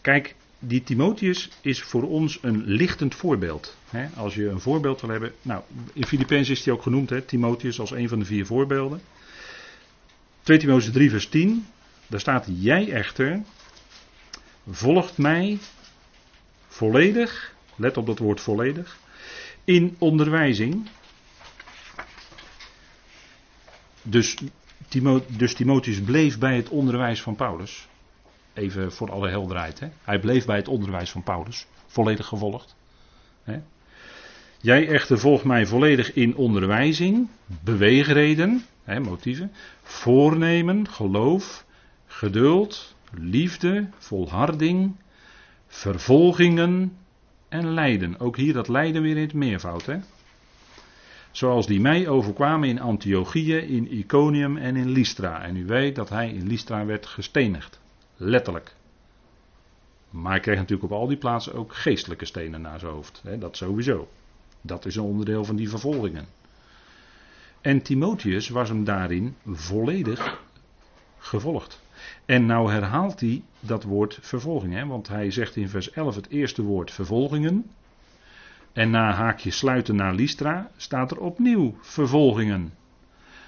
kijk, die Timotheus is voor ons een lichtend voorbeeld. als je een voorbeeld wil hebben. Nou, in Filippenzen is hij ook genoemd, hè, Timotheus, als een van de vier voorbeelden. 2 Timotheus 3, vers 10. Daar staat: Jij echter volgt mij volledig. Let op dat woord volledig. In onderwijzing. Dus, dus Timotheus bleef bij het onderwijs van Paulus. Even voor alle helderheid. Hè. Hij bleef bij het onderwijs van Paulus, volledig gevolgd. Hè. Jij echter volgt mij volledig in onderwijzing, beweegreden, hè, motieven, voornemen, geloof, geduld, liefde, volharding, vervolgingen en lijden. Ook hier dat lijden weer in het meervoud. Hè. Zoals die mij overkwamen in Antiochië, in Iconium en in Lystra. En u weet dat hij in Lystra werd gestenigd. Letterlijk. Maar hij kreeg natuurlijk op al die plaatsen ook geestelijke stenen naar zijn hoofd. Hè, dat sowieso. Dat is een onderdeel van die vervolgingen. En Timotheus was hem daarin volledig gevolgd. En nou herhaalt hij dat woord vervolging. Want hij zegt in vers 11 het eerste woord vervolgingen. En na haakje sluiten naar Lystra staat er opnieuw vervolgingen.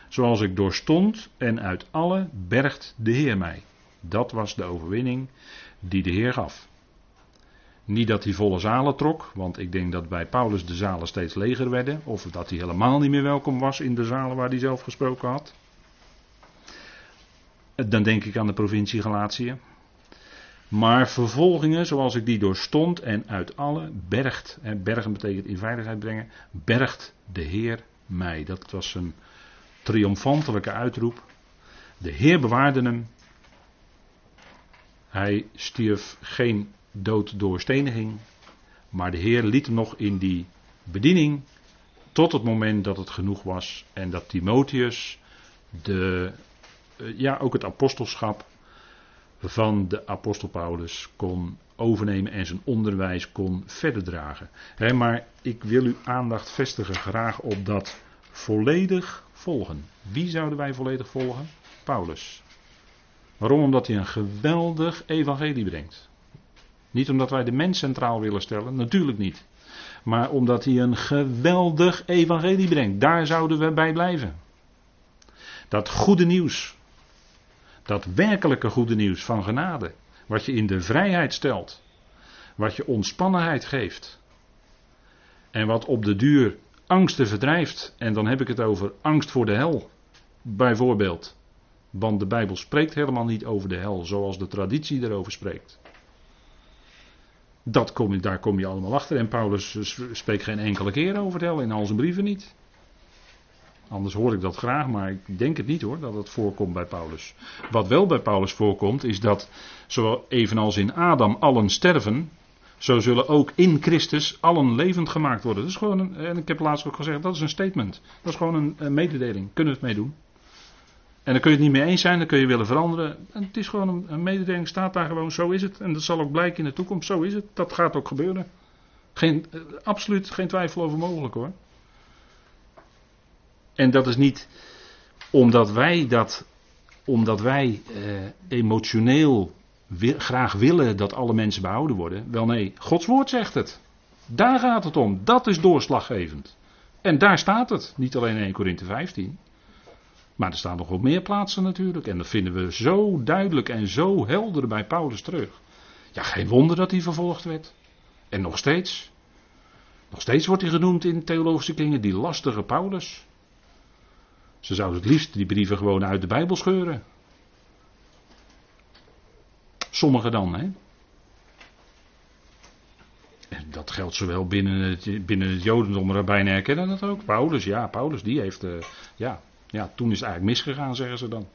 Zoals ik doorstond en uit alle bergt de Heer mij. Dat was de overwinning die de Heer gaf. Niet dat hij volle zalen trok, want ik denk dat bij Paulus de zalen steeds leger werden, of dat hij helemaal niet meer welkom was in de zalen waar hij zelf gesproken had. Dan denk ik aan de provincie Galatië. Maar vervolgingen zoals ik die doorstond en uit alle bergt, en bergen betekent in veiligheid brengen, bergt de Heer mij. Dat was een triomfantelijke uitroep. De Heer bewaarde hem hij stierf geen dood door steniging, maar de Heer liet hem nog in die bediening tot het moment dat het genoeg was en dat Timotheus de, eh, ja, ook het apostelschap van de apostel Paulus kon overnemen en zijn onderwijs kon verder dragen. maar ik wil uw aandacht vestigen graag op dat volledig volgen. Wie zouden wij volledig volgen? Paulus. Waarom? Omdat hij een geweldig evangelie brengt. Niet omdat wij de mens centraal willen stellen, natuurlijk niet. Maar omdat hij een geweldig evangelie brengt. Daar zouden we bij blijven. Dat goede nieuws. Dat werkelijke goede nieuws van genade. Wat je in de vrijheid stelt. Wat je ontspannenheid geeft. En wat op de duur angsten verdrijft. En dan heb ik het over angst voor de hel. Bijvoorbeeld. Want de Bijbel spreekt helemaal niet over de hel zoals de traditie erover spreekt. Dat kom daar kom je allemaal achter. En Paulus spreekt geen enkele keer over het hel, in al zijn brieven niet. Anders hoor ik dat graag, maar ik denk het niet hoor, dat het voorkomt bij Paulus. Wat wel bij Paulus voorkomt, is dat, zowel evenals in Adam allen sterven, zo zullen ook in Christus allen levend gemaakt worden. Dat is gewoon en ik heb laatst ook gezegd, dat is een statement. Dat is gewoon een, een mededeling. Kunnen we het meedoen? En dan kun je het niet mee eens zijn, dan kun je willen veranderen. En het is gewoon een, een mededeling, staat daar gewoon, zo is het. En dat zal ook blijken in de toekomst, zo is het. Dat gaat ook gebeuren. Geen, eh, absoluut geen twijfel over mogelijk hoor. En dat is niet omdat wij dat, omdat wij eh, emotioneel graag willen dat alle mensen behouden worden. Wel nee, Gods woord zegt het. Daar gaat het om. Dat is doorslaggevend. En daar staat het. Niet alleen in 1 Korinthe 15. Maar er staan nog op meer plaatsen natuurlijk. En dat vinden we zo duidelijk en zo helder bij Paulus terug. Ja, geen wonder dat hij vervolgd werd. En nog steeds. Nog steeds wordt hij genoemd in theologische kringen die lastige Paulus. Ze zouden het liefst die brieven gewoon uit de Bijbel scheuren. Sommigen dan, hè. En dat geldt zowel binnen het, binnen het Jodendom, rabbijnen herkennen dat ook. Paulus, ja, Paulus, die heeft, uh, ja, ja, toen is het eigenlijk misgegaan, zeggen ze dan.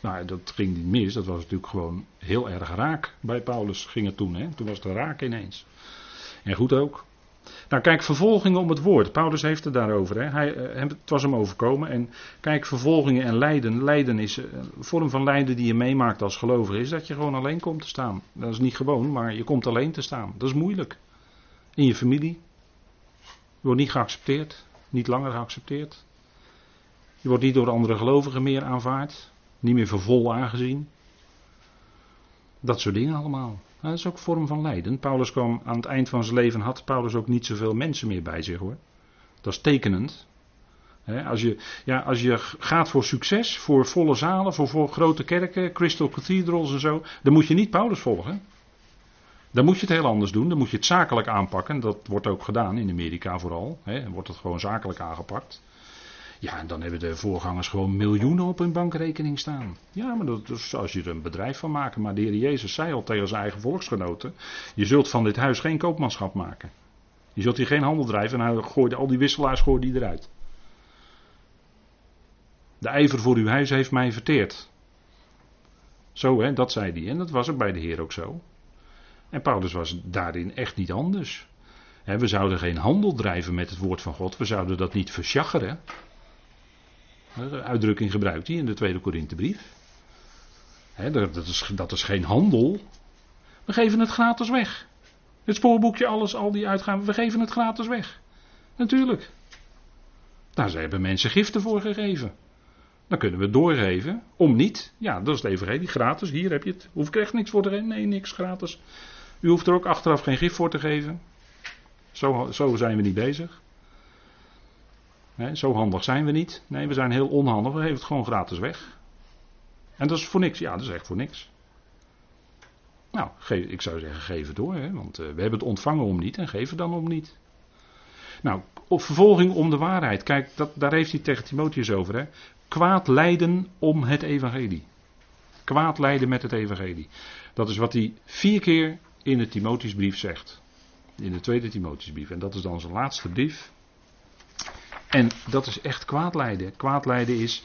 Nou, dat ging niet mis, dat was natuurlijk gewoon heel erg raak bij Paulus, ging het toen, hè. Toen was het raak ineens. En goed ook. Nou, kijk, vervolgingen om het woord. Paulus heeft het daarover. Hè. Hij, eh, het was hem overkomen. En kijk, vervolgingen en lijden. Lijden is eh, een vorm van lijden die je meemaakt als gelovige. Is dat je gewoon alleen komt te staan. Dat is niet gewoon, maar je komt alleen te staan. Dat is moeilijk. In je familie. Je wordt niet geaccepteerd. Niet langer geaccepteerd. Je wordt niet door andere gelovigen meer aanvaard. Niet meer voor vol aangezien. Dat soort dingen allemaal. Dat is ook een vorm van lijden. Paulus kwam aan het eind van zijn leven, had Paulus ook niet zoveel mensen meer bij zich hoor. Dat is tekenend. als, je, ja, als je gaat voor succes, voor volle zalen, voor, voor grote kerken, Crystal Cathedrals en zo, dan moet je niet Paulus volgen. Dan moet je het heel anders doen. Dan moet je het zakelijk aanpakken. Dat wordt ook gedaan in Amerika vooral. Dan wordt het gewoon zakelijk aangepakt. Ja, en dan hebben de voorgangers gewoon miljoenen op hun bankrekening staan. Ja, maar dat is als je er een bedrijf van maakt. Maar de Heer Jezus zei al tegen zijn eigen volksgenoten: Je zult van dit huis geen koopmanschap maken. Je zult hier geen handel drijven. En hij gooide al die wisselaars gooide die eruit. De ijver voor uw huis heeft mij verteerd. Zo, hè, dat zei hij. En dat was er bij de Heer ook zo. En Paulus was daarin echt niet anders. we zouden geen handel drijven met het woord van God. We zouden dat niet versjaggeren. De uitdrukking gebruikt hij in de tweede Korinthebrief. Dat is, dat is geen handel. We geven het gratis weg. Het spoorboekje, alles, al die uitgaven, we geven het gratis weg. Natuurlijk. Daar hebben mensen giften voor gegeven. Dan kunnen we het doorgeven. Om niet. Ja, dat is het evangelie. Gratis. Hier heb je het. Hoef ik echt niks voor te geven. Nee, niks gratis. U hoeft er ook achteraf geen gif voor te geven. Zo, zo zijn we niet bezig zo handig zijn we niet. Nee, we zijn heel onhandig. We geven het gewoon gratis weg. En dat is voor niks. Ja, dat is echt voor niks. Nou, ik zou zeggen, geef het door. Hè, want uh, we hebben het ontvangen om niet en geef het dan om niet. Nou, op vervolging om de waarheid. Kijk, dat, daar heeft hij tegen Timotheus over. Hè. Kwaad lijden om het evangelie. Kwaad lijden met het evangelie. Dat is wat hij vier keer in de Timotheusbrief zegt. In de tweede Timotheusbrief. En dat is dan zijn laatste brief. En dat is echt kwaadlijden. Kwaadlijden is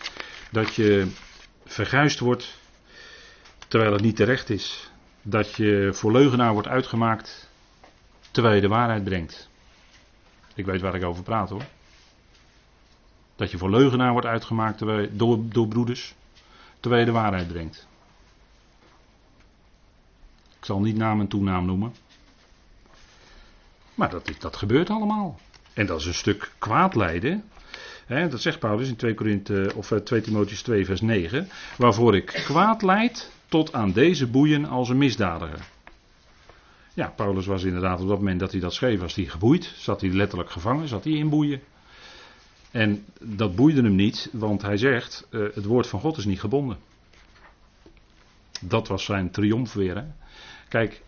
dat je verguisd wordt terwijl het niet terecht is. Dat je voor leugenaar wordt uitgemaakt terwijl je de waarheid brengt. Ik weet waar ik over praat hoor. Dat je voor leugenaar wordt uitgemaakt terwijl, door, door broeders terwijl je de waarheid brengt. Ik zal niet naam en toenaam noemen. Maar dat, dat gebeurt allemaal. En dat is een stuk kwaad lijden. Dat zegt Paulus in 2, Korinthe, of 2 eh, Timotheus 2, vers 9. Waarvoor ik kwaad leid tot aan deze boeien als een misdadiger. Ja, Paulus was inderdaad op dat moment dat hij dat schreef, was hij geboeid. Zat hij letterlijk gevangen, zat hij in boeien. En dat boeide hem niet, want hij zegt: uh, het woord van God is niet gebonden. Dat was zijn triomf weer. Hè? Kijk,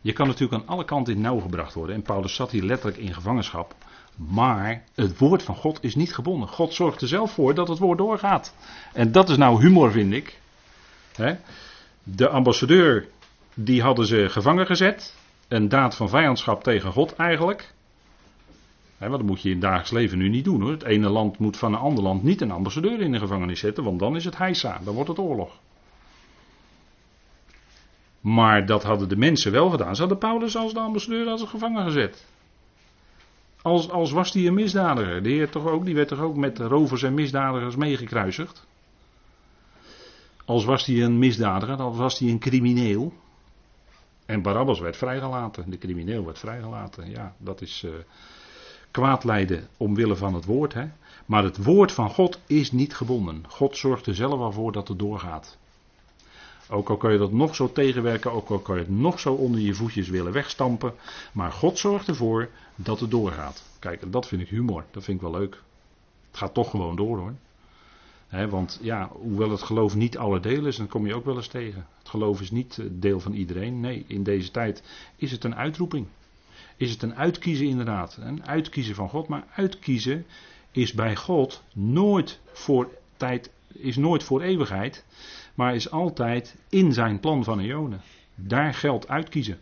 je kan natuurlijk aan alle kanten in nauw gebracht worden. En Paulus zat hier letterlijk in gevangenschap. Maar het woord van God is niet gebonden. God zorgt er zelf voor dat het woord doorgaat. En dat is nou humor, vind ik. De ambassadeur, die hadden ze gevangen gezet. een daad van vijandschap tegen God eigenlijk. Want dat moet je in het dagelijks leven nu niet doen hoor. Het ene land moet van een ander land niet een ambassadeur in de gevangenis zetten, want dan is het heisa, dan wordt het oorlog. Maar dat hadden de mensen wel gedaan. Ze hadden Paulus als de ambassadeur als gevangen gezet. Als, als was hij een misdadiger. De heer toch ook, die werd toch ook met rovers en misdadigers meegekruisigd. Als was hij een misdadiger, als was hij een crimineel. En Barabbas werd vrijgelaten. De crimineel werd vrijgelaten. Ja, dat is uh, kwaad lijden omwille van het woord. Hè? Maar het woord van God is niet gebonden. God zorgt er zelf al voor dat het doorgaat. Ook al kan je dat nog zo tegenwerken, ook al kan je het nog zo onder je voetjes willen wegstampen. Maar God zorgt ervoor dat het doorgaat. Kijk, dat vind ik humor. Dat vind ik wel leuk. Het gaat toch gewoon door hoor. want ja, hoewel het geloof niet alle delen is, dan kom je ook wel eens tegen. Het geloof is niet eh, deel van iedereen. Nee, in deze tijd is het een uitroeping. Is het een uitkiezen inderdaad. Een uitkiezen van God. Maar uitkiezen is bij God nooit voor tijd, is nooit voor eeuwigheid maar is altijd in zijn plan van eonen. Daar geldt uitkiezen.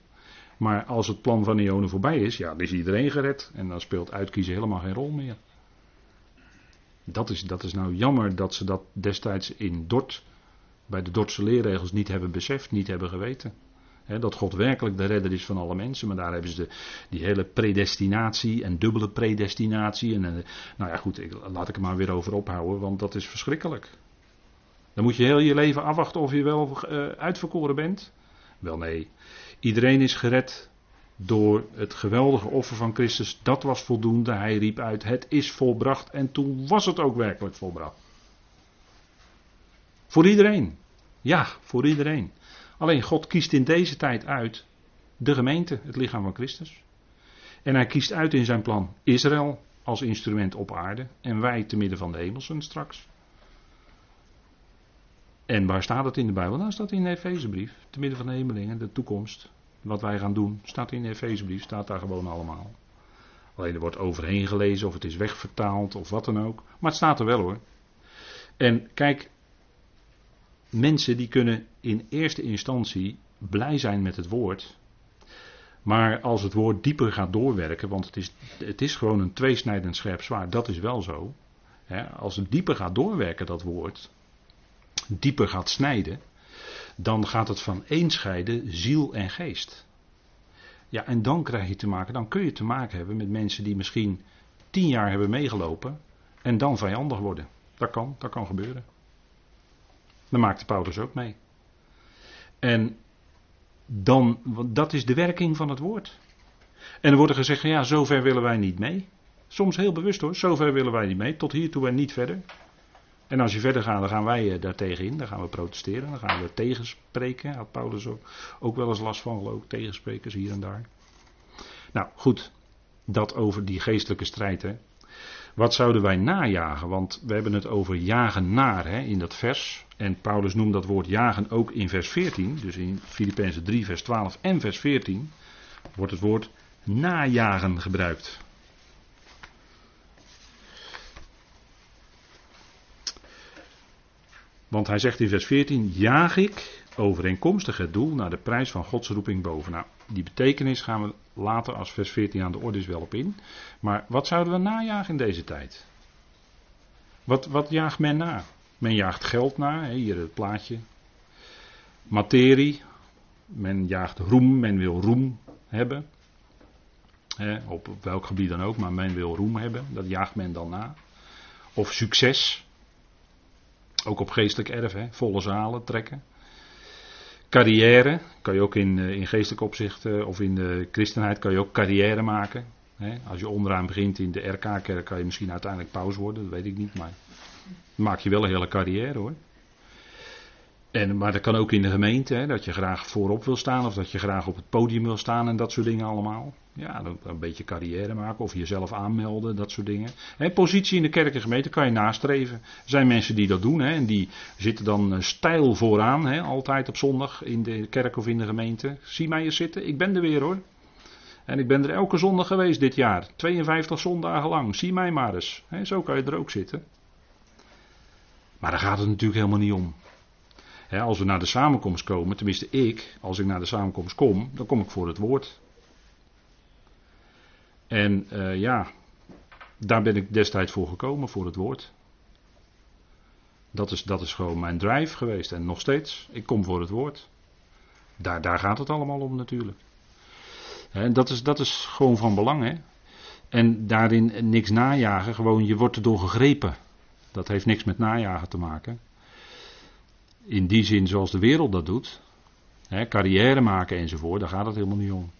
Maar als het plan van eonen voorbij is, ja, dan is iedereen gered. En dan speelt uitkiezen helemaal geen rol meer. Dat is, dat is nou jammer dat ze dat destijds in Dort, bij de Dordtse leerregels, niet hebben beseft, niet hebben geweten. dat God werkelijk de redder is van alle mensen. Maar daar hebben ze de, die hele predestinatie en dubbele predestinatie. En, en nou ja, goed, ik, laat ik er maar weer over ophouden, want dat is verschrikkelijk. Dan moet je heel je leven afwachten of je wel uh, uitverkoren bent. Wel nee, iedereen is gered door het geweldige offer van Christus. Dat was voldoende. Hij riep uit: Het is volbracht. En toen was het ook werkelijk volbracht. Voor iedereen. Ja, voor iedereen. Alleen God kiest in deze tijd uit de gemeente, het lichaam van Christus. En hij kiest uit in zijn plan Israël als instrument op aarde en wij te midden van de hemelsen straks. En waar staat het in de Bijbel? Nou, staat in de Efezebrief. Te midden van de hemelingen, de toekomst. Wat wij gaan doen, staat in de Efezebrief. Staat daar gewoon allemaal. Alleen er wordt overheen gelezen of het is wegvertaald of wat dan ook. Maar het staat er wel hoor. En kijk, mensen die kunnen in eerste instantie blij zijn met het woord. Maar als het woord dieper gaat doorwerken, want het is, het is gewoon een tweesnijdend scherp zwaard, dat is wel zo. als het dieper gaat doorwerken, dat woord, dieper gaat snijden, dan gaat het van één scheiden ziel en geest. Ja, en dan krijg je te maken, dan kun je te maken hebben met mensen die misschien tien jaar hebben meegelopen en dan vijandig worden. Dat kan, dat kan gebeuren. Daar maakte Paulus ook mee. En dan, want dat is de werking van het woord. En er wordt gezegd, ja, zover willen wij niet mee. Soms heel bewust hoor, zover willen wij niet mee, tot hier toe en niet verder. En als je verder gaat, dan gaan wij eh, daar tegenin. Dan gaan we protesteren. Dan gaan we tegenspreken. Had Paulus ook, ook wel eens last van, geloof. Tegensprekers hier en daar. Nou, goed. Dat over die geestelijke strijd. Hè. Wat zouden wij najagen? Want we hebben het over jagen naar hè, in dat vers. En Paulus noemt dat woord jagen ook in vers 14. Dus in Filippenzen 3, vers 12 en vers 14 wordt het woord najagen gebruikt. Want hij zegt in vers 14: Jaag ik overeenkomstig het doel naar de prijs van Gods roeping boven. Nou, die betekenis gaan we later als vers 14 aan de orde is wel op in. Maar wat zouden we najagen in deze tijd? Wat, wat jaagt men na? Men jaagt geld na, hier het plaatje. Materie. Men jaagt roem, men wil roem hebben. op welk gebied dan ook, maar men wil roem hebben. Dat jaagt men dan na. Of succes. Ook op geestelijk erf, hè? volle zalen trekken. Carrière, kan je ook in, eh, in geestelijk opzicht eh, of in de christenheid kan je ook carrière maken. Hè? Als je onderaan begint in de RK-kerk kan je misschien uiteindelijk pauze worden, dat weet ik niet, maar dan maak je wel een hele carrière hoor. En, maar dat kan ook in de gemeente, hè, dat je graag voorop wil staan of dat je graag op het podium wil staan en dat soort dingen allemaal. Ja, een beetje carrière maken of jezelf aanmelden, dat soort dingen. Hè, positie in de kerk en gemeente kan je nastreven. Er zijn mensen die dat doen hè, en die zitten dan eh, stijl vooraan, hè, altijd op zondag in de kerk of in de gemeente. Zie mij eens zitten, ik ben er weer hoor. En ik ben er elke zondag geweest dit jaar, 52 zondagen lang. Zie mij maar eens. Hè, zo kan je er ook zitten. Maar daar gaat het natuurlijk helemaal niet om als we naar de samenkomst komen, tenminste ik, als ik naar de samenkomst kom, dan kom ik voor het woord. En uh, ja, daar ben ik destijds voor gekomen, voor het woord. Dat is, dat is gewoon mijn drive geweest. En nog steeds, ik kom voor het woord. Daar, daar gaat het allemaal om natuurlijk. En dat is, dat is gewoon van belang. Hè? En daarin niks najagen, gewoon je wordt erdoor gegrepen. Dat heeft niks met najagen te maken. In die zin zoals de wereld dat doet. Hè, carrière maken enzovoort, daar gaat het helemaal niet om.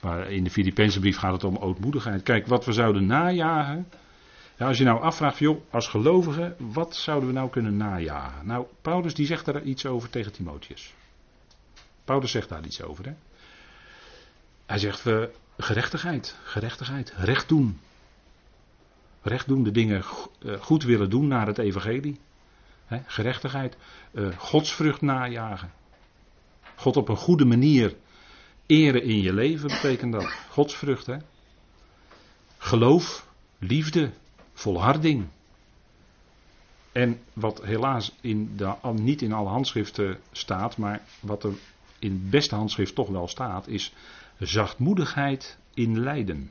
Maar in de Filipijnse brief gaat het om ootmoedigheid. Kijk, wat we zouden najagen. Ja, als je nou afvraagt, joh, als gelovigen, wat zouden we nou kunnen najagen? Nou, Paulus die zegt daar iets over tegen Timotheus. Paulus zegt daar iets over. Hè? Hij zegt we gerechtigheid, gerechtigheid, recht doen. Recht doen, de dingen eh, goed willen doen naar het evangelie. Gerechtigheid, uh, godsvrucht najagen. God op een goede manier eren in je leven betekent dat. Godsvrucht, hè. Geloof, liefde, volharding. En wat helaas in de, niet in alle handschriften staat, maar wat er in het beste handschrift toch wel staat, is zachtmoedigheid in lijden.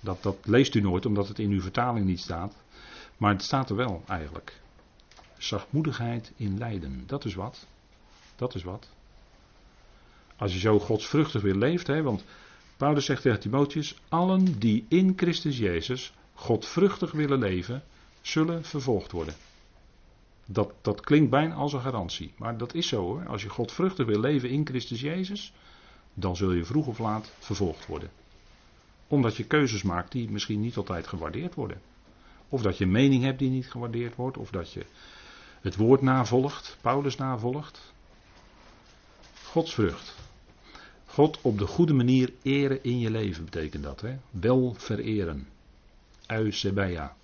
Dat, dat leest u nooit omdat het in uw vertaling niet staat. Maar het staat er wel eigenlijk. Zachtmoedigheid in lijden. Dat is wat. Dat is wat. Als je zo godsvruchtig weer leeft, hè, want Paulus zegt tegen Timotheus: Allen die in Christus Jezus godvruchtig willen leven, zullen vervolgd worden. Dat, dat klinkt bijna als een garantie. Maar dat is zo hoor. Als je godvruchtig wil leven in Christus Jezus, dan zul je vroeg of laat vervolgd worden. Omdat je keuzes maakt die misschien niet altijd gewaardeerd worden. Of dat je mening hebt die niet gewaardeerd wordt. Of dat je het woord navolgt, Paulus navolgt. Godsvrucht. God op de goede manier eren in je leven betekent dat. Hè? Wel vereren. Eusebeia.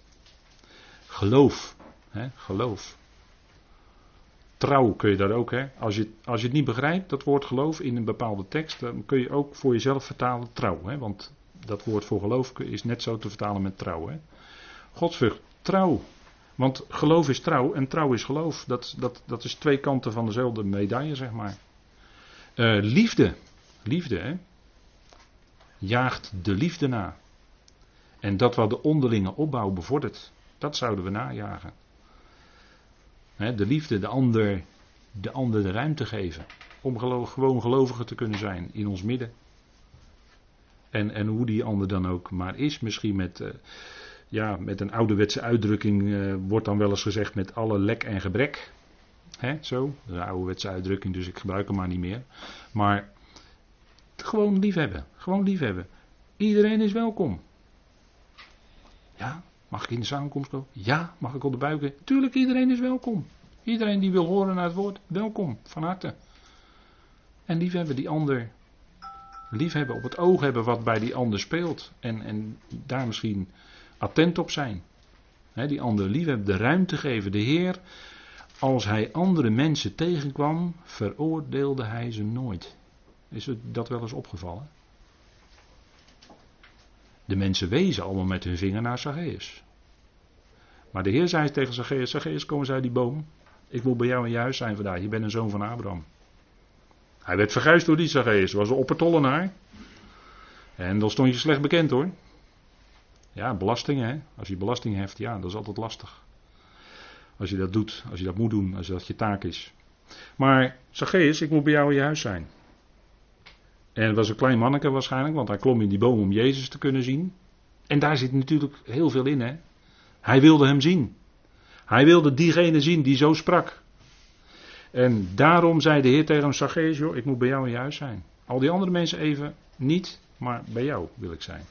Geloof. Hè? Geloof. Trouw kun je daar ook. Hè? Als, je, als je het niet begrijpt, dat woord geloof in een bepaalde tekst, dan kun je ook voor jezelf vertalen trouw. Hè? Want dat woord voor geloof is net zo te vertalen met trouw. Hè? Godsvrucht. Trouw. Want geloof is trouw en trouw is geloof. Dat, dat, dat is twee kanten van dezelfde medaille, zeg maar. Uh, liefde. Liefde, hè? Jaagt de liefde na. En dat wat de onderlinge opbouw bevordert, dat zouden we najagen. de liefde, de ander, de ander de ruimte geven. Om gewoon gelovigen te kunnen zijn in ons midden. En, en hoe die ander dan ook maar is, misschien met, uh, ja, met een ouderwetse uitdrukking uh, wordt dan wel eens gezegd met alle lek en gebrek. Hè, zo, een ouderwetse uitdrukking, dus ik gebruik hem maar niet meer. Maar gewoon liefhebben. Gewoon liefhebben. Iedereen is welkom. Ja, mag ik in de samenkomst komen? Ja, mag ik op de buiken? Tuurlijk, iedereen is welkom. Iedereen die wil horen naar het woord, welkom, van harte. En liefhebben die ander. Liefhebben, op het oog hebben wat bij die ander speelt. En, en daar misschien attent op zijn. die ander liefhebben, de ruimte geven. De Heer, als hij andere mensen tegenkwam, veroordeelde hij ze nooit. Is het dat wel eens opgevallen? De mensen wezen allemaal met hun vinger naar Zacchaeus. Maar de Heer zei tegen Zacchaeus: Zacchaeus, kom eens uit die boom. Ik wil bij jou in je huis zijn vandaag. Je bent een zoon van Abraham. Hij werd verguisd door die Zacchaeus. was een oppertollenaar. En dan stond je slecht bekend hoor. Ja, belastingen hè. Als je belasting heft, ja, dat is altijd lastig. Als je dat doet, als je dat moet doen, als dat je taak is. Maar Zacchaeus, ik moet bij jou in je huis zijn. En het was een klein manneke waarschijnlijk, want hij klom in die boom om Jezus te kunnen zien. En daar zit natuurlijk heel veel in, hè. Hij wilde hem zien. Hij wilde diegene zien die zo sprak. En daarom zei de Heer tegen hem, joh, ik moet bij jou in je huis zijn. Al die andere mensen even niet, maar bij jou wil ik zijn.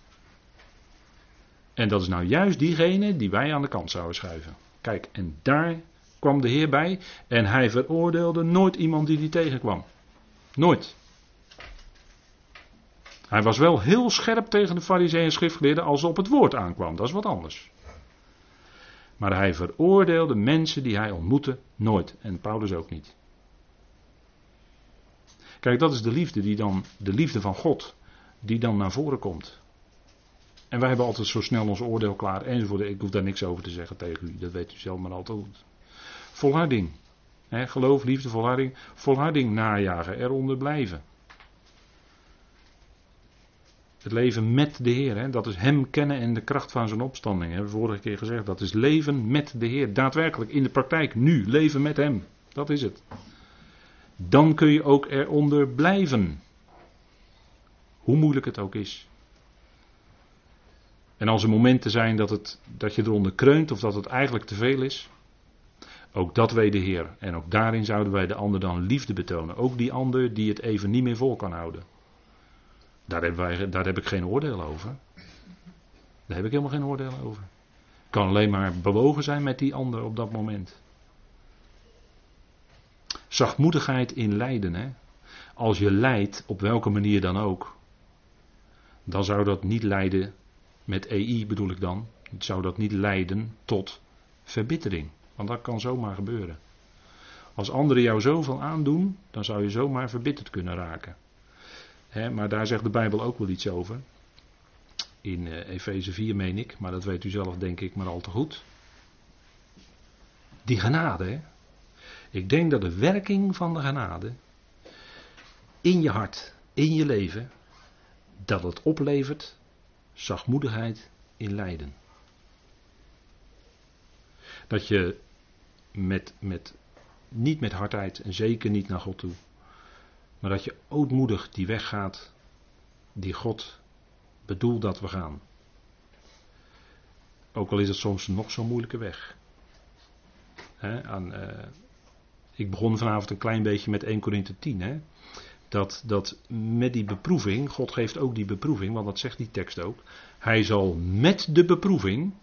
En dat is nou juist diegene die wij aan de kant zouden schuiven. Kijk, en daar kwam de Heer bij en hij veroordeelde nooit iemand die die tegenkwam. Nooit. Hij was wel heel scherp tegen de fariseeën en schriftgeleerden als het op het woord aankwam. Dat is wat anders. Maar hij veroordeelde mensen die hij ontmoette nooit. En Paulus ook niet. Kijk, dat is de liefde die dan, de liefde van God, die dan naar voren komt. En wij hebben altijd zo snel ons oordeel klaar enzovoort. Ik hoef daar niks over te zeggen tegen u, dat weet u zelf maar altijd goed. Volharding. geloof, liefde, volharding. Volharding najagen, eronder blijven. Het leven met de Heer, dat is Hem kennen en de kracht van zijn opstanding. Hebben we vorige keer gezegd. Dat is leven met de Heer. Daadwerkelijk in de praktijk, nu, leven met Hem. Dat is het. Dan kun je ook eronder blijven. Hoe moeilijk het ook is. En als er momenten zijn dat, het, dat je eronder kreunt of dat het eigenlijk te veel is. Ook dat weet de Heer. En ook daarin zouden wij de ander dan liefde betonen. Ook die ander die het even niet meer vol kan houden. Daar, hebben wij, daar heb ik geen oordeel over. Daar heb ik helemaal geen oordeel over. Ik kan alleen maar bewogen zijn met die ander op dat moment. Zachtmoedigheid in lijden. Hè? Als je lijdt, op welke manier dan ook, dan zou dat niet leiden, met EI bedoel ik dan, zou dat niet leiden tot verbittering. Want dat kan zomaar gebeuren. Als anderen jou zoveel aandoen, dan zou je zomaar verbitterd kunnen raken. maar daar zegt de Bijbel ook wel iets over. In uh, Efeze 4 meen ik, maar dat weet u zelf denk ik maar al te goed. Die genade? Ik denk dat de werking van de genade in je hart, in je leven, dat het oplevert zachtmoedigheid in lijden. Dat je met, met, niet met hardheid en zeker niet naar God toe, maar dat je ootmoedig die weg gaat die God bedoelt dat we gaan. Ook al is het soms nog zo'n moeilijke weg. aan, uh, ik begon vanavond een klein beetje met 1 Korinthe 10. Hè? Dat, dat met die beproeving, God geeft ook die beproeving, want dat zegt die tekst ook. Hij zal met de beproeving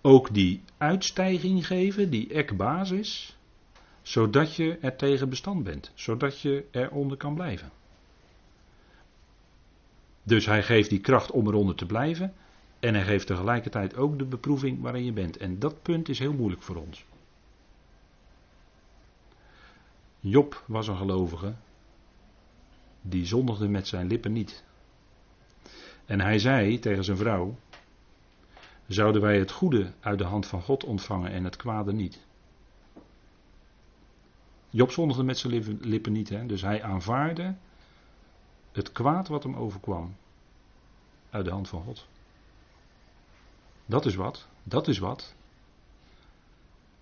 ook die uitstijging geven, die ekbasis, zodat je er tegen bestand bent, zodat je eronder kan blijven. Dus hij geeft die kracht om eronder te blijven en hij geeft tegelijkertijd ook de beproeving waarin je bent. En dat punt is heel moeilijk voor ons. Job was een gelovige, die zondigde met zijn lippen niet. En hij zei tegen zijn vrouw: Zouden wij het goede uit de hand van God ontvangen en het kwade niet? Job zondigde met zijn lippen niet, hè? dus hij aanvaarde het kwaad wat hem overkwam uit de hand van God. Dat is wat, dat is wat.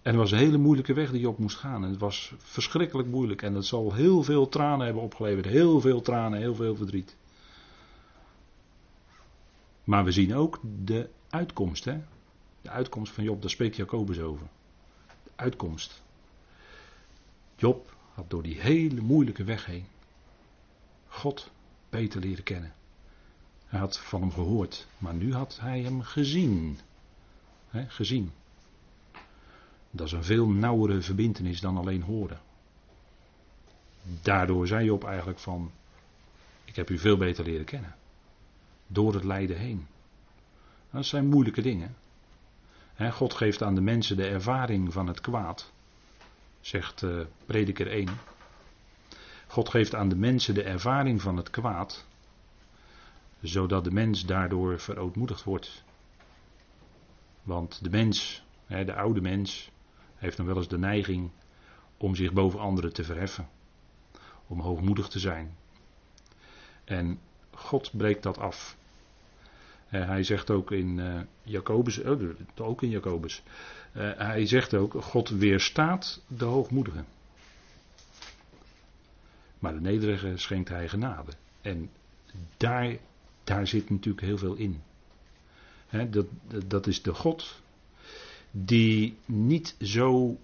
En het was een hele moeilijke weg die je op moest gaan. En het was verschrikkelijk moeilijk. En het zal heel veel tranen hebben opgeleverd. Heel veel tranen, heel veel verdriet. Maar we zien ook de uitkomst. Hè? De uitkomst van Job, daar spreekt Jacobus over. De uitkomst. Job had door die hele moeilijke weg heen God beter leren kennen. Hij had van hem gehoord, maar nu had hij hem gezien. Gezien. Dat is een veel nauwere verbindenis dan alleen horen. Daardoor zei Job eigenlijk van, ik heb u veel beter leren kennen. Door het lijden heen. Dat zijn moeilijke dingen. God geeft aan de mensen de ervaring van het kwaad, zegt uh, prediker 1. God geeft aan de mensen de ervaring van het kwaad, zodat de mens daardoor verootmoedigd wordt. Want de mens, de oude mens, heeft dan wel eens de neiging om zich boven anderen te verheffen. Om hoogmoedig te zijn. En God breekt dat af. Uh, hij zegt ook in uh, Jacobus, oh, ook in Jacobus, uh, hij zegt ook, God weerstaat de hoogmoedigen. Maar de nederige schenkt hij genade. En daar, daar zit natuurlijk heel veel in. dat, dat is de God die niet zo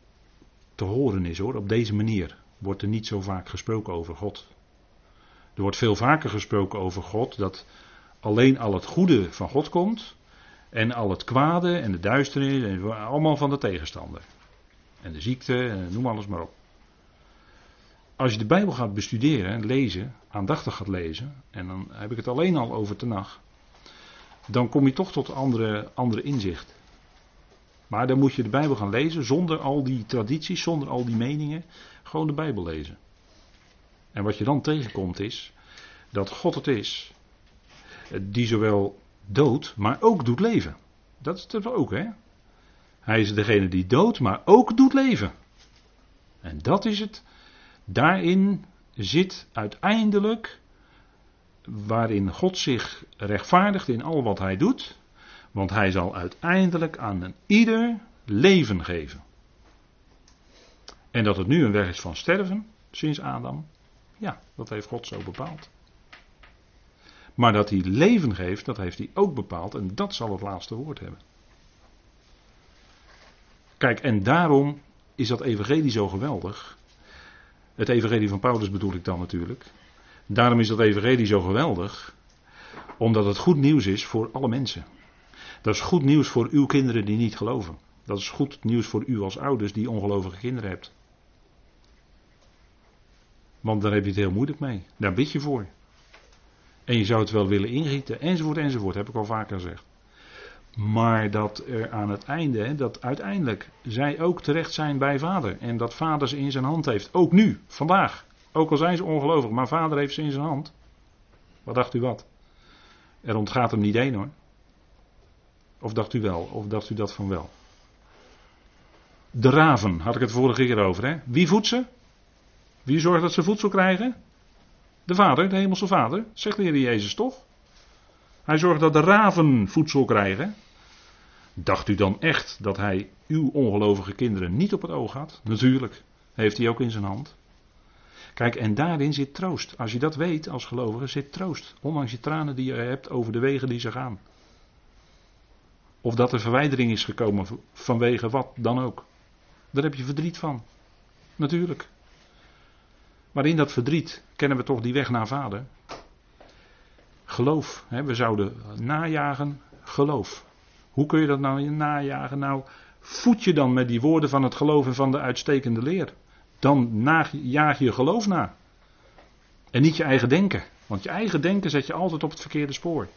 te horen is hoor. Op deze manier wordt er niet zo vaak gesproken over God. Er wordt veel vaker gesproken over God dat alleen al het goede van God komt en al het kwade en de duisternis en allemaal van de tegenstander. En de ziekte en noem alles maar op. Als je de Bijbel gaat bestuderen, lezen, aandachtig gaat lezen, en dan heb ik het alleen al over tenag, dan kom je toch tot andere, andere inzicht. Maar dan moet je de Bijbel gaan lezen zonder al die tradities, zonder al die meningen. Gewoon de Bijbel lezen. En wat je dan tegenkomt is dat God het is die zowel doodt, maar ook doet leven. Dat is het ook, hè? Hij is degene die doodt, maar ook doet leven. En dat is het. Daarin zit uiteindelijk waarin God zich rechtvaardigt in al wat hij doet, want hij zal uiteindelijk aan een ieder leven geven. En dat het nu een weg is van sterven, sinds Adam, ja, dat heeft God zo bepaald. Maar dat hij leven geeft, dat heeft hij ook bepaald en dat zal het laatste woord hebben. Kijk, en daarom is dat evangelie zo geweldig. Het evangelie van Paulus bedoel ik dan natuurlijk. Daarom is dat evangelie zo geweldig, omdat het goed nieuws is voor alle mensen. Dat is goed nieuws voor uw kinderen die niet geloven. Dat is goed nieuws voor u als ouders die ongelovige kinderen hebt. Want daar heb je het heel moeilijk mee. Daar bid je voor. En je zou het wel willen ingieten, enzovoort, enzovoort, heb ik al vaker gezegd. Maar dat er aan het einde, dat uiteindelijk zij ook terecht zijn bij vader. En dat vader ze in zijn hand heeft. Ook nu, vandaag. Ook al zijn ze ongelovig, maar vader heeft ze in zijn hand. Wat dacht u wat? Er ontgaat hem niet één hoor. Of dacht u wel? Of dacht u dat van wel? De raven, had ik het vorige keer over. Hè? Wie voedt ze? Wie zorgt dat ze voedsel krijgen? De Vader, de Hemelse Vader, zegt de Heer Jezus toch? Hij zorgt dat de raven voedsel krijgen. Dacht u dan echt dat hij uw ongelovige kinderen niet op het oog had? Natuurlijk, heeft hij ook in zijn hand. Kijk, en daarin zit troost. Als je dat weet als gelovige, zit troost. Ondanks je tranen die je hebt over de wegen die ze gaan. Of dat er verwijdering is gekomen vanwege wat dan ook. Daar heb je verdriet van. Natuurlijk. Maar in dat verdriet kennen we toch die weg naar vader. Geloof. Hè? We zouden najagen geloof. Hoe kun je dat nou najagen? Nou, voed je dan met die woorden van het geloof van de uitstekende leer. Dan jaag je geloof na. En niet je eigen denken. Want je eigen denken zet je altijd op het verkeerde spoor.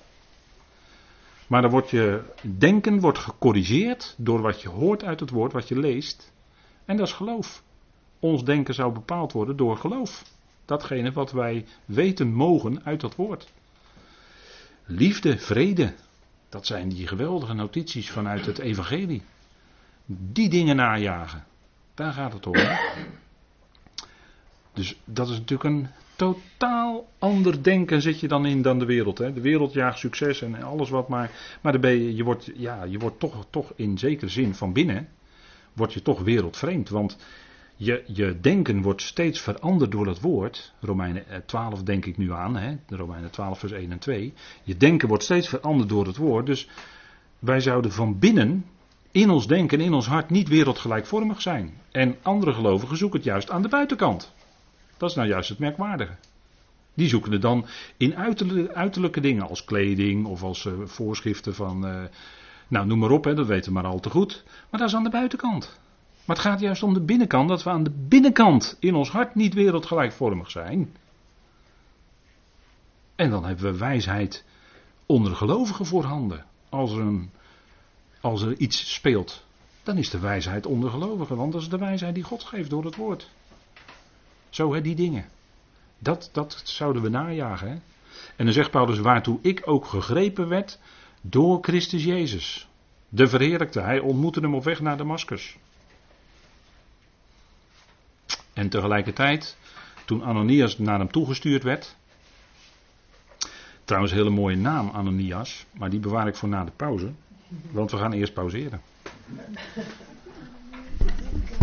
Maar dan wordt je denken wordt gecorrigeerd door wat je hoort uit het woord, wat je leest. En dat is geloof. Ons denken zou bepaald worden door geloof. Datgene wat wij weten mogen uit dat woord. Liefde, vrede. Dat zijn die geweldige notities vanuit het evangelie. Die dingen najagen. Daar gaat het om. Dus dat is natuurlijk een totaal ander denken zit je dan in dan de wereld. Hè? De wereld jaagt succes en alles wat maar. Maar dan ben je, je wordt, ja, je wordt toch, toch in zekere zin van binnen. Word je toch wereldvreemd. Want je, je denken wordt steeds veranderd door het woord. Romeinen 12 eh, denk ik nu aan. Hè? De Romeinen 12 vers 1 en 2. Je denken wordt steeds veranderd door het woord. Dus wij zouden van binnen in ons denken, in ons hart niet wereldgelijkvormig zijn. En andere gelovigen zoeken het juist aan de buitenkant. Dat is nou juist het merkwaardige. Die zoeken het dan in uiterlijke, dingen als kleding of als uh, voorschriften van. Uh, nou, noem maar op, hè, dat weten we maar al te goed. Maar dat is aan de buitenkant. Maar het gaat juist om de binnenkant, dat we aan de binnenkant in ons hart niet wereldgelijkvormig zijn. En dan hebben we wijsheid onder gelovigen voorhanden. Als er, als er iets speelt, dan is de wijsheid onder gelovigen, want dat is de wijsheid die God geeft door het woord. Zo hè, die dingen. Dat, dat zouden we najagen. Hè? En dan zegt Paulus, waartoe ik ook gegrepen werd door Christus Jezus. De verheerlijkte, hij ontmoette hem op weg naar Damascus. En tegelijkertijd, toen Ananias naar hem toegestuurd werd. Trouwens, een hele mooie naam, Ananias. Maar die bewaar ik voor na de pauze. Want we gaan eerst pauzeren.